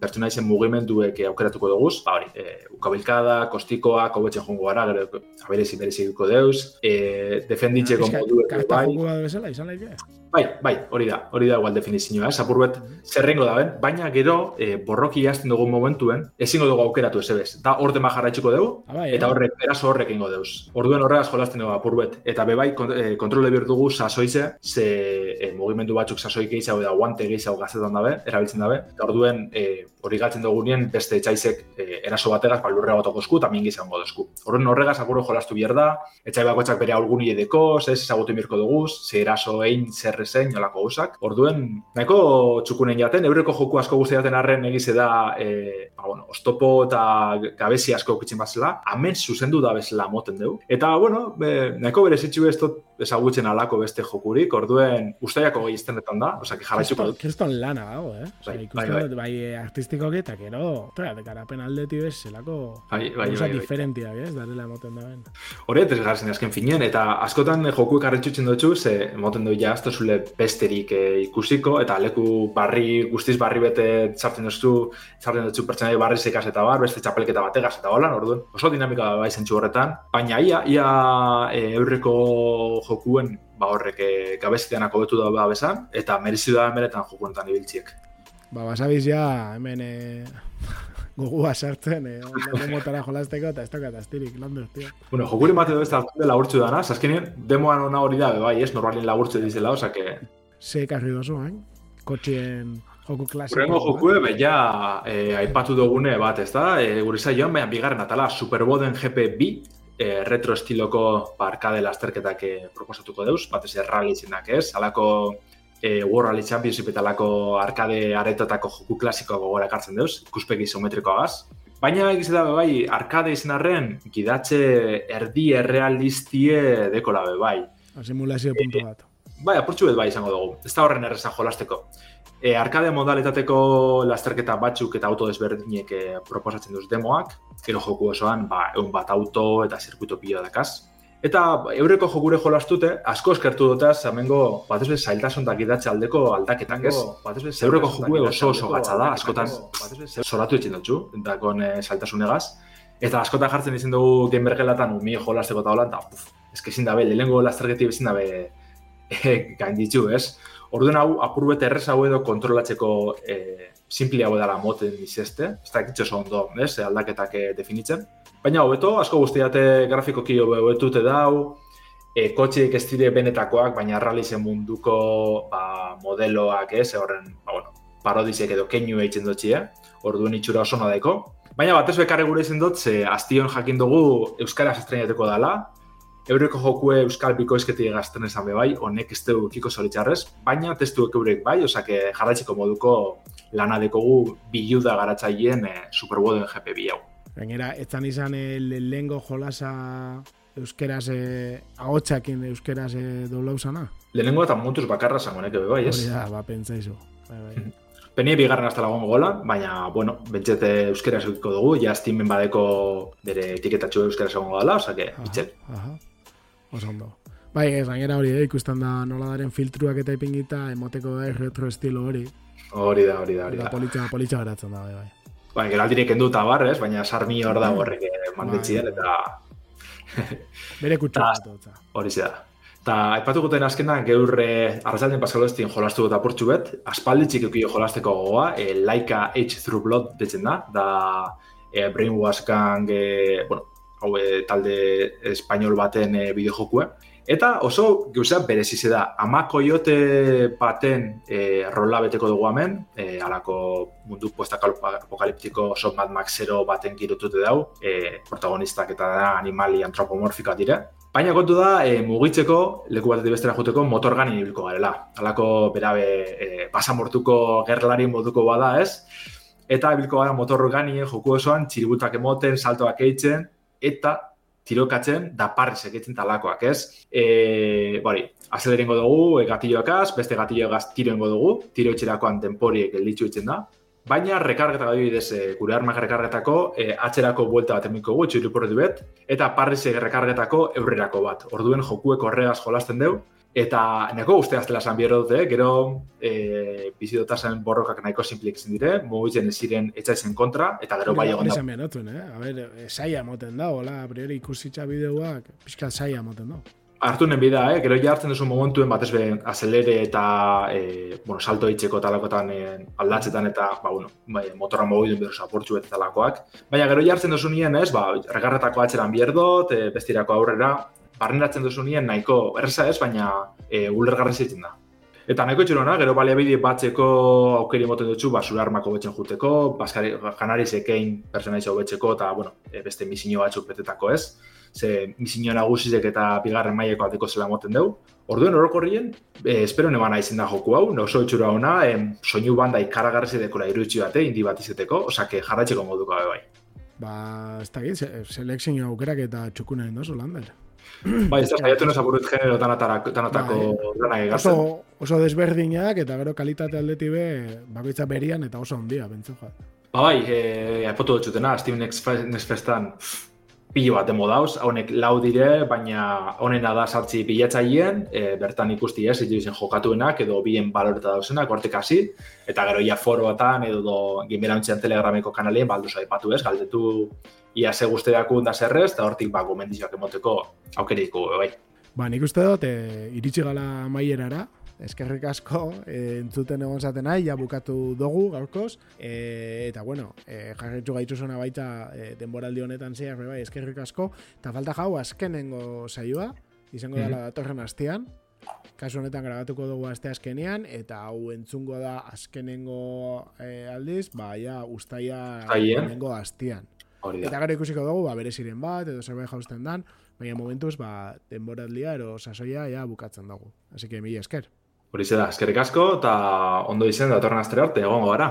pertsonaizen mugimenduek aukeratuko dugu, ba hori, e, ukabilkada, kostikoa, kobetzen jongo gara, gero aberezi berezi duko deuz, e, defenditzeko moduek, bai. Karta joko bezala, izan Bai, bai, hori da, hori da igual definizioa, eh? Zapur bet, zerrengo da ben, baina gero, e, borroki jazten dugu momentuen, ezingo dugu aukeratu ez ebez. Da, orde ma jarraitxuko dugu, ah, bai, eta eh? horrek, eraso horrek ingo deuz. Orduen horregaz jolazten dugu apur bet. Eta bebai, kont e, kontrole behar dugu sasoize, ze e, mugimendu batzuk sasoi gehiago da guante gehiago gazetan dabe, erabiltzen dabe. Eta orduen, e, hori galtzen dugu nien, beste etxaizek e, eraso bategaz, ba, lurre batoko esku, eta mingi izango dozku. Orduen horregaz apuro jolastu behar da, etxai bakoitzak bere aurguni edeko, ez, ezagutu mirko dugu, ze eraso egin, zer zein, olako gauzak. Orduen, nahiko txukunen jaten, eureko joku asko guztiaten arren egize da, e, ba, bueno, ostopo eta gabezi asko okitzen bazela, amen zuzendu da bezala moten dugu. Eta, bueno, be, nahiko bere zitsu ez ezagutzen alako beste jokurik, orduen ustaiako gehi iztenetan da, osak, jarraitzuko dut. Kriston lana dago, eh? Bai, bai, bai. bai artistiko eta gero, tra, dekarapen aldeti bez, zelako bai, bai, bai, bai. diferentiak, ez, darela moten da ben. Hore, ez garzen azken finen, eta askotan jokuek arretxutzen dutxu, ze moten du ja, zule besterik e, ikusiko, eta leku barri, guztiz barri bete txartzen dutzu, txartzen dutzu pertsona barri zekaz eta bar, beste txapelketa bategaz eta holan, orduan, oso dinamika bai zentsu horretan, baina ia, ia e, eurreko jokuen, ba horrek e, gabezitean akobetu da ba bezan, eta merizu da emeretan jokuentan ibiltziek. Ba, basabiz ja, hemen e, gogua sartzen, eh, motara jolazteko, eta ez tokat astirik, landu, tío. Bueno, jokuri mate dobe ez da laburtzu dana, zaskenien, demoan ona hori da, bai, ez, normalin laburtzu dizela, osake, ze karri dozu, hain? Kotxien joku klasiko. Urrengo joku ebe, ja, eh, aipatu dugune bat, ez da? E, gure joan, baina bigarren atala, Superboden GP B, e, retro estiloko parkade lasterketak e, proposatuko deuz, bat ez errali zinak ez, alako e, World Rally Championship eta alako arkade aretotako joku klasiko gogora ekartzen deuz, ikuspegi isometrikoa gaz. Baina egiz da bai, arkade izan arren, gidatxe erdi errealistie dekola bai. Simulazio punto bat. Bai, apurtxu bai izango dugu. Ez da horren errezan jolasteko. E, arkade modaletateko lasterketa batzuk eta auto desberdinek e, proposatzen duz demoak, gero joku osoan, ba, egun bat auto eta zirkuito pilo dakaz. Eta eureko jokure jolastute, asko eskertu dutaz, amengo, bat ez zailtasun da gidatze aldeko aldaketak ez. Eureko jokue oso oso gatza da, askotan zoratu etxin dutxu, dakon e, zailtasunegaz. Eta askotan jartzen izan dugu gamergelatan umi jolasteko eta holan, eta puf, ez que ezin dabe, lehenengo lasterketi ezin dabe gain ditu, ez? Orduan hau, apurbet errez hau edo kontrolatzeko e, hau edala moten izeste, ez da ekitxo ondo, ez, aldaketak e, definitzen. Baina hobeto, asko guztiate grafikoki hobetute dau, e, kotxeek ez dire benetakoak, baina realizen munduko ba, modeloak ez, horren, ba, bueno, parodizek edo keinu eitzen dutxi, eh? orduan itxura oso nadaiko. Baina batez bekarre gure izan dut, ze astion jakin dugu Euskaraz estrenateko dela, Eureko jokue Euskal Bikoizketi egazten esan bai, honek ez dugu kiko zoritxarrez, baina testuek eurek bai, osake jarratzeko moduko lana dekogu biluda garatzaileen e, Superboden GP bi hau. Gainera, etzan izan e, lehengo jolasa euskeraz, e, ahotsakin euskeraz e, doblau zana? Lehenengo eta mutuz bakarra zango neke bai, ez? Hori da, ba, pentsaizu. Bai, bai. Penie bigarren hasta lagun gola, baina, bueno, bentsete euskera segiko dugu, ja estimen badeko bere etiketatxo euskera segon gola, osake, itxek. Aha, oso ondo. Bai, ez, gainera hori, eh, ikusten da nola daren filtruak eta ipingita, emoteko da retro estilo hori. Hori da, hori da, hori da. Politxa, politxa geratzen da, bai, bai. Bai, gero aldirek endu eta barrez, baina sarmi hor da horrek eh, mandetzien, bai. eta... Bere kutsu. Hori da. Eta, aipatu guten azkena, gaur eh, arrazalden paskalo ez jolastu dut apurtxu bet, aspaldi txik jolasteko gogoa, eh, Laika H Through Blood detzen da, da eh, Brainwash Gang, eh, bueno, hau eh, talde espainol baten eh, bideojokue. Eta oso gauzea berezize da, ama koiote baten eh, rola beteko dugu hemen, eh, alako mundu posta apokaliptiko oso Mad Max baten girutute dau, eh, protagonistak eta da animali antropomorfika dire. Baina kontu da, e, mugitzeko, leku batetik bestera juteko, motorgan inibilko garela. Halako berabe, e, pasamortuko gerlari moduko bada, ez? Eta ibilko gara motorgani joku osoan, txiributak emoten, saltoak eitzen, eta tirokatzen, da parri sekitzen talakoak, ez? E, bori, azeleringo dugu, e, gatilloakaz, beste gatilloakaz tiroengo dugu, tiro etxerakoan temporiek elditzu itzen da, Baina rekargeta adibidez e, gure armak rekargetako e, atzerako buelta bat emiko gu, txuriporri bet, eta parrizek rekargetako eurrerako bat. Orduen jokuek horregaz jolasten deu, eta neko uste aztela zan bierro dute, gero e, bizidotazen borrokak nahiko simplik dire, mugitzen ziren etxaizen kontra, eta gero bai egon da. eh? A ber, saia moten da, hola, a priori ikusitza bideoak, pixka saia moten da hartu nen bida, eh? gero jartzen duzu momentuen batez be azelere eta e, bueno, salto eitzeko talakotan e, aldatzetan eta ba, bueno, bai, motorra mogidun behar zaportzu eta talakoak. Baina gero jartzen duzu nien, ez, ba, regarretako atxeran bierdot, e, bestirako aurrera, barneratzen duzu nien nahiko erreza ez, baina e, ulergarri zitzen da. Eta nahiko txurona, gero baliabide batzeko aukeri moten dutxu, ba, zure armako betzen juteko, baskari, janari zekein personaizio betzeko, eta, bueno, e, beste misinio batzuk betetako ez ze misinio nagusizek eta bigarren maileko ateko zela moten dugu. Orduen orokorrien, eh, espero neban aizen da joku hau, oso itxura hona, em, soinu banda ikaragarri dekola irutxi bate, indi bat izeteko, osake jarratxeko moduko bai. Ba, ez da git, selekzio aukerak eta txukuna indozu, Lander. Bai, ez da, saiatu nos aburrut genero tanatako dana egatzen. Oso, oso desberdinak eta gero kalitate aldeti be, bakoitza berian eta oso ondia, bentzu Ba, bai, eh, aipotu dut zutena, Steven Next Festan, pilo bat demo dauz, honek lau dire, baina honena da sartzi pilatzaileen, e, bertan ikusti ez, ez jokatuenak, edo bien baloreta dauzenak, hortik hasi, eta gero ia foroatan, edo do, gimerantzian telegrameko kanalien, baldu aipatu ez, galdetu ia ze guzteako da zerrez, eta hortik ba, gomendizioak emoteko aukeriko, bai. Ba, nik uste dut, e, iritsi gala maierara, eskerrik asko e, entzuten egon zaten nahi, ja bukatu dugu gaurkoz, e, eta bueno, e, jarretxu gaitu zona baita e, denboraldi honetan zehar, bai, eskerrik asko, eta falta jau azkenengo saioa, izango dela mhm. datorren astean, kasu honetan grabatuko dugu aste azkenean, eta hau entzungo da azkenengo e, aldiz, ba, ja, ustaia azkenengo astean. Eta gara ikusiko dugu, ba, bere ziren bat, edo zerbait jausten dan, baina momentuz, ba, denboraldia, ero sasoia, ja, bukatzen dugu. Así que, mila esker. Hori da, eskerrik asko, eta ondo izen datorren astera arte, egongo gara.